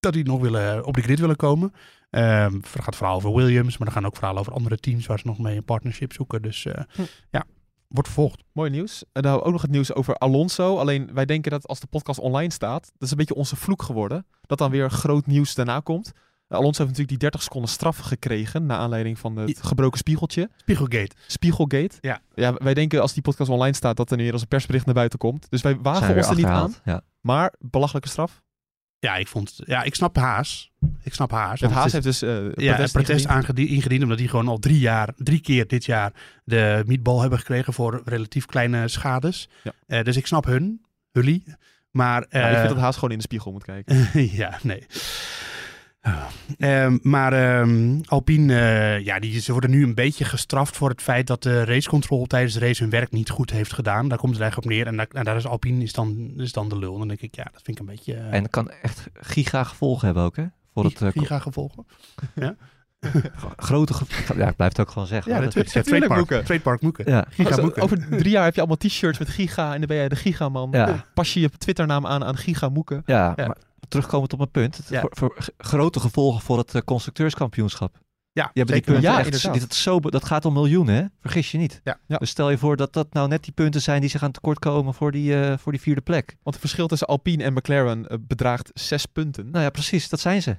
dat die nog willen, op de grid willen komen. Ehm er gaat verhaal over Williams, maar er gaan ook verhalen over andere teams waar ze nog mee een partnership zoeken. Dus eh, Hm. ja, wordt vervolgd. Mooi nieuws. En dan ook nog het nieuws over Alonso. Alleen wij denken dat als de podcast online staat, dat is een beetje onze vloek geworden. Dat dan weer groot nieuws daarna komt. Eh, Alonso heeft natuurlijk die 30 seconden straf gekregen na aanleiding van het gebroken spiegeltje. Spiegelgate. Spiegelgate. Ja. ja. Wij denken als die podcast online staat dat er nu weer als een persbericht naar buiten komt. Dus wij wagen ons er niet aan. Ja. Maar belachelijke straf. Ja, ik vond, ja, ik snap Haas. Ik snap Haas. Het Haas het heeft dus eh ja, protest, een protest ingediend. ingediend, omdat die gewoon al drie jaar, drie keer dit jaar de meatball hebben gekregen voor relatief kleine schades. Ja. Eh, dus ik snap hun, Hully. Maar Ja, ik eh, vind dat Haas gewoon in de spiegel moet kijken. ja, nee. Ehm, maar ehm, Alpine, eh, ja, die, ze worden nu een beetje gestraft voor het feit dat de racecontrole tijdens de race hun werk niet goed heeft gedaan. Daar komt het eigenlijk op neer. En, daar, en daar is Alpine is dan, is dan de lul. Dan denk ik, ja, dat vind ik een beetje... eh, En het kan echt giga gevolgen hebben ook, hè? Voor het eh, giga gevolgen. grote gevolgen. Ja, ik blijf het ook gewoon zeggen. Ja, dat Dat- is ja, tuurlijk, trademark, Moeke. trademark Moeke. ja. Giga over drie jaar heb je allemaal t-shirts met Giga en dan ben jij de Gigaman. Ja. Pas je je Twitternaam aan aan Giga Moeken. Ja, Ja. maar terugkomend op mijn punt. Ja. voor, voor grote gevolgen voor het eh, constructeurskampioenschap. Ja, Die hebben die punten Ja, echt, inderdaad. die- dat, is zo, dat gaat om miljoenen, hè? Vergis je niet. Ja. Ja. Dus stel je voor dat dat nou net die punten zijn die ze gaan tekortkomen voor die, eh, voor die vierde plek. Want het verschil tussen Alpine en McLaren eh, bedraagt zes punten. Nou ja, precies, dat zijn ze.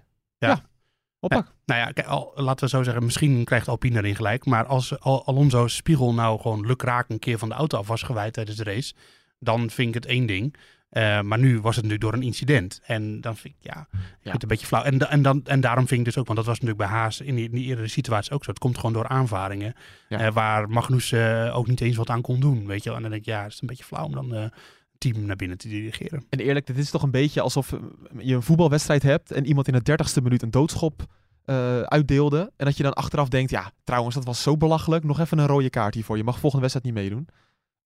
Oppak. Nou ja, kijk, al, laten we zo zeggen, misschien krijgt Alpine erin gelijk. Maar als Al- Alonso's spiegel nou gewoon lukraak een keer van de auto af was gewaaid tijdens de race, dan vind ik het één ding. Eh, maar nu was het natuurlijk door een incident. En dan vind ik, ja, ik vind het een beetje flauw. En, en, dan, en daarom vind ik dus ook, want dat was natuurlijk bij Haas in die, in die eerdere situatie ook zo. Het komt gewoon door aanvaringen. Ja. eh, waar Magnus eh, ook niet eens wat aan kon doen, weet je wel. En dan denk ik, ja, het is een beetje flauw om dan het team naar binnen te dirigeren. En eerlijk, dit is toch een beetje alsof je een voetbalwedstrijd hebt en iemand in de dertigste minuut een doodschop uitdeelde. En dat je dan achteraf denkt, ja, trouwens, dat was zo belachelijk. Nog even een rode kaart hiervoor. Je mag volgende wedstrijd niet meedoen.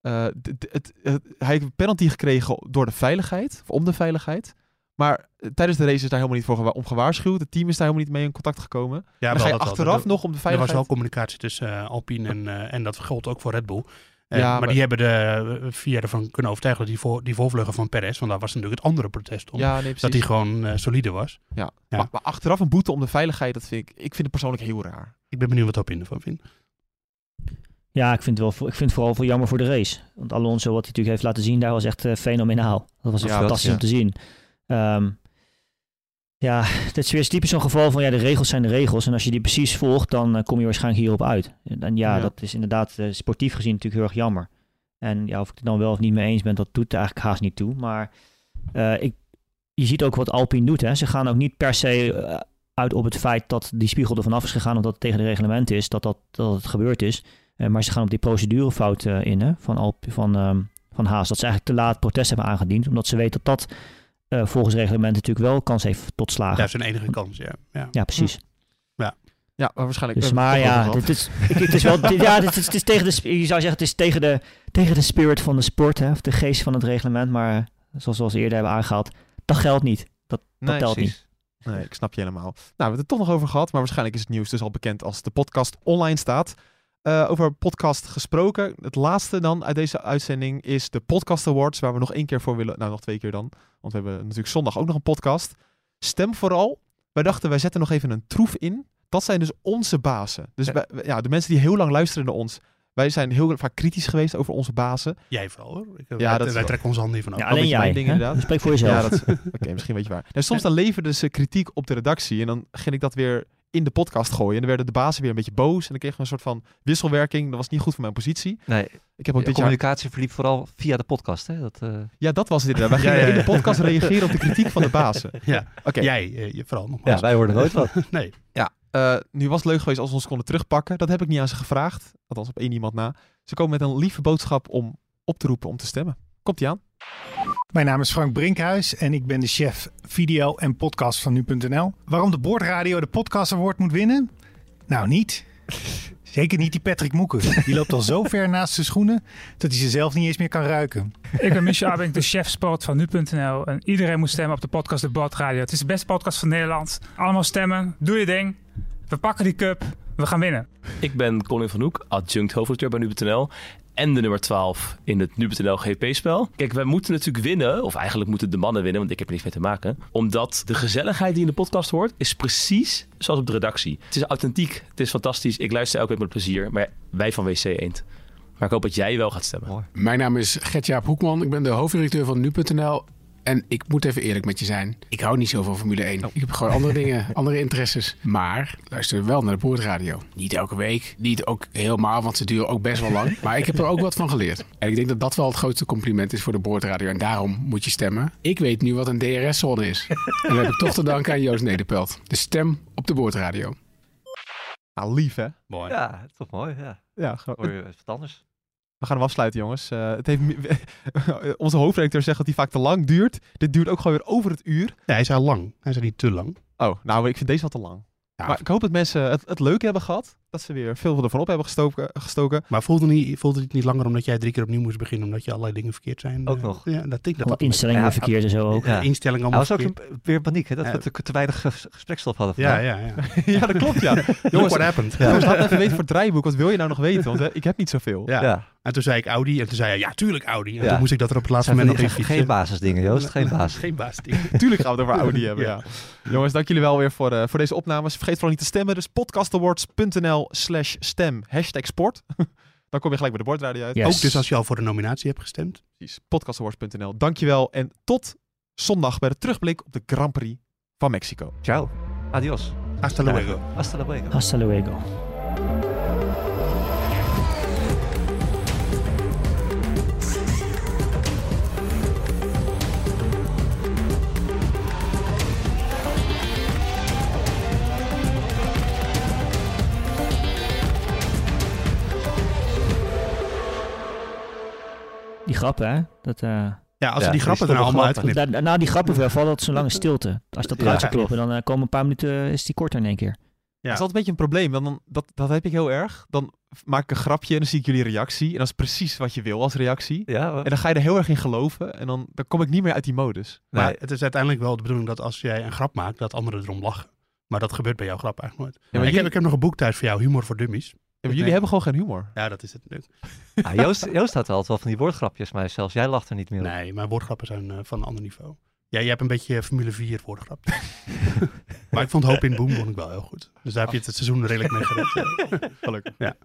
Eh, het, het- hij heeft een penalty gekregen door de veiligheid, of om de veiligheid. Maar eh, tijdens de race is daar helemaal niet voor om gewaarschuwd. Het team is daar helemaal niet mee in contact gekomen. Ja, dan ga je achteraf nog om de Er was veiligheid... wel communicatie tussen eh, Alpine en, en dat geldt ook voor Red Bull. Ja, maar, maar- die hebben de VIA ervan kunnen overtuigen dat die, voor, die voorvleugel van Perez, want daar was natuurlijk het andere protest om, ja, nee, precies. dat die gewoon solide was. ja. Ja. Maar, maar achteraf een boete om de veiligheid, dat vind ik, ik vind het persoonlijk heel raar. Ik ben benieuwd wat Alpine ervan vindt. Ja, ik vind, het wel, ik vind het vooral veel jammer voor de race. Want Alonso, wat hij natuurlijk heeft laten zien, daar was echt eh, fenomenaal. Dat was Ja, fantastisch ja. om te zien. Ehm, ja, dit is weer typisch zo'n geval van, ja, de regels zijn de regels. En als je die precies volgt, dan eh, kom je waarschijnlijk hierop uit. En ja, Ja. dat is inderdaad eh, sportief gezien natuurlijk heel erg jammer. En ja, of ik het dan wel of niet mee eens ben, dat doet er eigenlijk haast niet toe. Maar ik, je ziet ook wat Alpine doet. Hè. Ze gaan ook niet per se uit op het feit dat die spiegel er vanaf is gegaan... omdat het tegen de reglement is, dat, dat, dat het gebeurd is. Eh, maar ze gaan op die procedurefout eh, in hè, van, Alp, van, ehm, van Haas. Dat ze eigenlijk te laat protest hebben aangediend. Omdat ze weten dat dat eh, volgens reglement natuurlijk wel kans heeft tot Ja, slagen. dat is hun enige kans, ja. ja. Ja, precies. Ja, maar waarschijnlijk... Dus, maar ja, dit is, ik, het is wel, dit- ja, dit is, het is tegen de, je zou zeggen, het is tegen de, tegen de spirit van de sport, hè, of de geest van het reglement. Maar zoals we al eerder hebben aangehaald, dat geldt niet. Dat, dat Nee, telt precies. Nee, ik snap je helemaal. Nou, we hebben het er toch nog over gehad, maar waarschijnlijk is het nieuws dus al bekend als de podcast online staat. Eh, over podcast gesproken. Het laatste dan uit deze uitzending is de Podcast Awards, waar we nog één keer voor willen. Nou, nog twee keer dan. Want we hebben natuurlijk zondag ook nog een podcast. Stem vooral. Wij dachten, wij zetten nog even een troef in. Dat zijn dus onze bazen. Dus Ja. wij- wij- ja, de mensen die heel lang luisteren naar ons. Wij zijn heel vaak kritisch geweest over onze bazen. Jij vooral hoor. Ik, Ja, wij, dat is wij wel- trekken onze handen hiervan af. Ja, alleen jij. ding, inderdaad. Spreek voor jezelf. Ja, dat, oké, misschien weet je waar. Nou, soms dan leverden ze kritiek op de redactie en dan ging ik dat weer in de podcast gooien. En dan werden de bazen weer een beetje boos en dan kregen we een soort van wisselwerking. Dat was niet goed voor mijn positie. Nee, Ik heb ook de dit jaar... communicatie verliep vooral via de podcast. Hè? Dat, eh, Ja, dat was het inderdaad. Wij Ja, gingen ja, ja. in de podcast reageren op de kritiek van de bazen. Ja, Oké, jij eh, je vooral ja, nogmaals. wij hoorden nooit wat. nee. eh, nu was het leuk geweest als we ons konden terugpakken. Dat heb ik niet aan ze gevraagd. Althans op één iemand na. Ze komen met een lieve boodschap om op te roepen om te stemmen. Komt-ie aan? Mijn naam is Frank Brinkhuis en ik ben de chef video en podcast van nu.nl. Waarom de Boordradio de Podcast Award moet winnen? Nou, niet. Zeker niet die Patrick Moeken. Die loopt al zo ver naast zijn schoenen dat hij ze zelf niet eens meer kan ruiken. Ik ben Michel Abink, de chef sport van nu.nl. En iedereen moet stemmen op de podcast De Bord Radio. Het is de beste podcast van Nederland. Allemaal stemmen, doe je ding. We pakken die cup, we gaan winnen. Ik ben Colin van Hoek, adjunct hoofdredacteur bij Nu.nl. En de nummer 12 in het Nu.nl GP-spel. Kijk, wij moeten natuurlijk winnen. Of eigenlijk moeten de mannen winnen, want ik heb er niks mee te maken. Omdat de gezelligheid die in de podcast hoort, is precies zoals op de redactie. Het is authentiek, het is fantastisch. Ik luister elke week met plezier. Maar wij van WC Eend. Maar ik hoop dat jij wel gaat stemmen. Mooi. Mijn naam is Gert-Jaap Hoekman. Ik ben de hoofdredacteur van Nu.nl. En ik moet even eerlijk met je zijn. Ik hou niet zo van Formule 1. Ik heb gewoon andere dingen, andere interesses. Maar luister wel naar de boordradio. Niet elke week. Niet ook helemaal, want ze duren ook best wel lang. Maar ik heb er ook wat van geleerd. En ik denk dat dat wel het grootste compliment is voor de boordradio. En daarom moet je stemmen. Ik weet nu wat een DRS-zone is. En dat heb ik toch te danken aan Joost Nederpelt. De stem op de boordradio. Nou, lief hè? Mooi. Ja, toch mooi. Ja. Ja, gewoon- Hoor je wat anders. We gaan hem afsluiten, jongens. Eh, het heeft, onze hoofdredacteur zegt dat hij vaak te lang duurt. Dit duurt ook gewoon weer over het uur. Nee, hij is al lang. Hij is niet te lang. Oh, nou, ik vind deze wat te lang. Ja, Maar ik hoop dat mensen het, het leuk hebben gehad. Dat ze weer veel ervan op hebben gestoken. gestoken. Maar voelde, niet, voelde het niet langer omdat jij drie keer opnieuw moest beginnen omdat je allerlei dingen verkeerd zijn? Ook Eh, nog. Ja, dat denk ik dat instellingen Ja, verkeerd en zo ook. Ja. instellingen allemaal was ook verkeerd. weer in paniek, hè? dat Ja. we te, weinig ges- gesprekstof hadden Ja, vandaag. ja, ja. ja, dat klopt, ja. Jongens, what happened. jongens, laat even weten voor het draaiboek. Wat wil je nou nog weten? Want hè, ik heb niet zoveel. Ja. Ja. En toen zei ik Audi en toen zei hij, ja, tuurlijk Audi. En Ja. toen moest ik dat er op het laatste moment nog die- even geen basisdingen, Joost. Geen basis. Geen baas. Tuurlijk gaan we het over Audi hebben, ja. Jongens, dank jullie wel weer voor, eh, voor deze opnames. Vergeet vooral niet te stemmen. Dus podcastawards.nl slash stem hashtag sport. Dan kom je gelijk bij de bordradio uit. Yes. Ook dus als je al voor de nominatie hebt gestemd. Precies. Podcastawards.nl. Dankjewel. En tot zondag bij de terugblik op de Grand Prix van Mexico. Ciao. Adios. Hasta luego. Hasta luego. Hasta luego. Die grappen, hè? Dat, eh, Ja, als Ja, die grappen er nou allemaal uitknippen. na die grappen wel valt dat zo'n lange stilte. Als je dat eruit Ja. zou kloppen, dan eh, komen een paar minuten, is die korter in één keer. Ja. Dat is altijd een beetje een probleem. want Dan, dat, dat heb ik heel erg. Dan maak ik een grapje en dan zie ik jullie reactie. En dat is precies wat je wil als reactie. Ja, En dan ga je er heel erg in geloven. En dan, dan kom ik niet meer uit die modus. Maar het is uiteindelijk wel de bedoeling dat als jij een grap maakt, dat anderen erom lachen. Maar dat gebeurt bij jouw grap eigenlijk nooit. Ja, maar ik, heb, ik heb nog een boek thuis voor jou, Humor voor Dummies. Maar jullie hebben gewoon geen humor. Ja, dat is het natuurlijk. Ah, Joost, Joost had altijd wel van die woordgrapjes, maar zelfs jij lacht er niet meer op. Nee, mijn woordgrappen zijn eh, van een ander niveau. Ja, jij hebt een beetje Formule 4 woordgrap. maar ik vond Hoop in Boom vond ik wel heel goed. Dus daar heb je het, het seizoen redelijk mee gered. Gelukkig. Ja.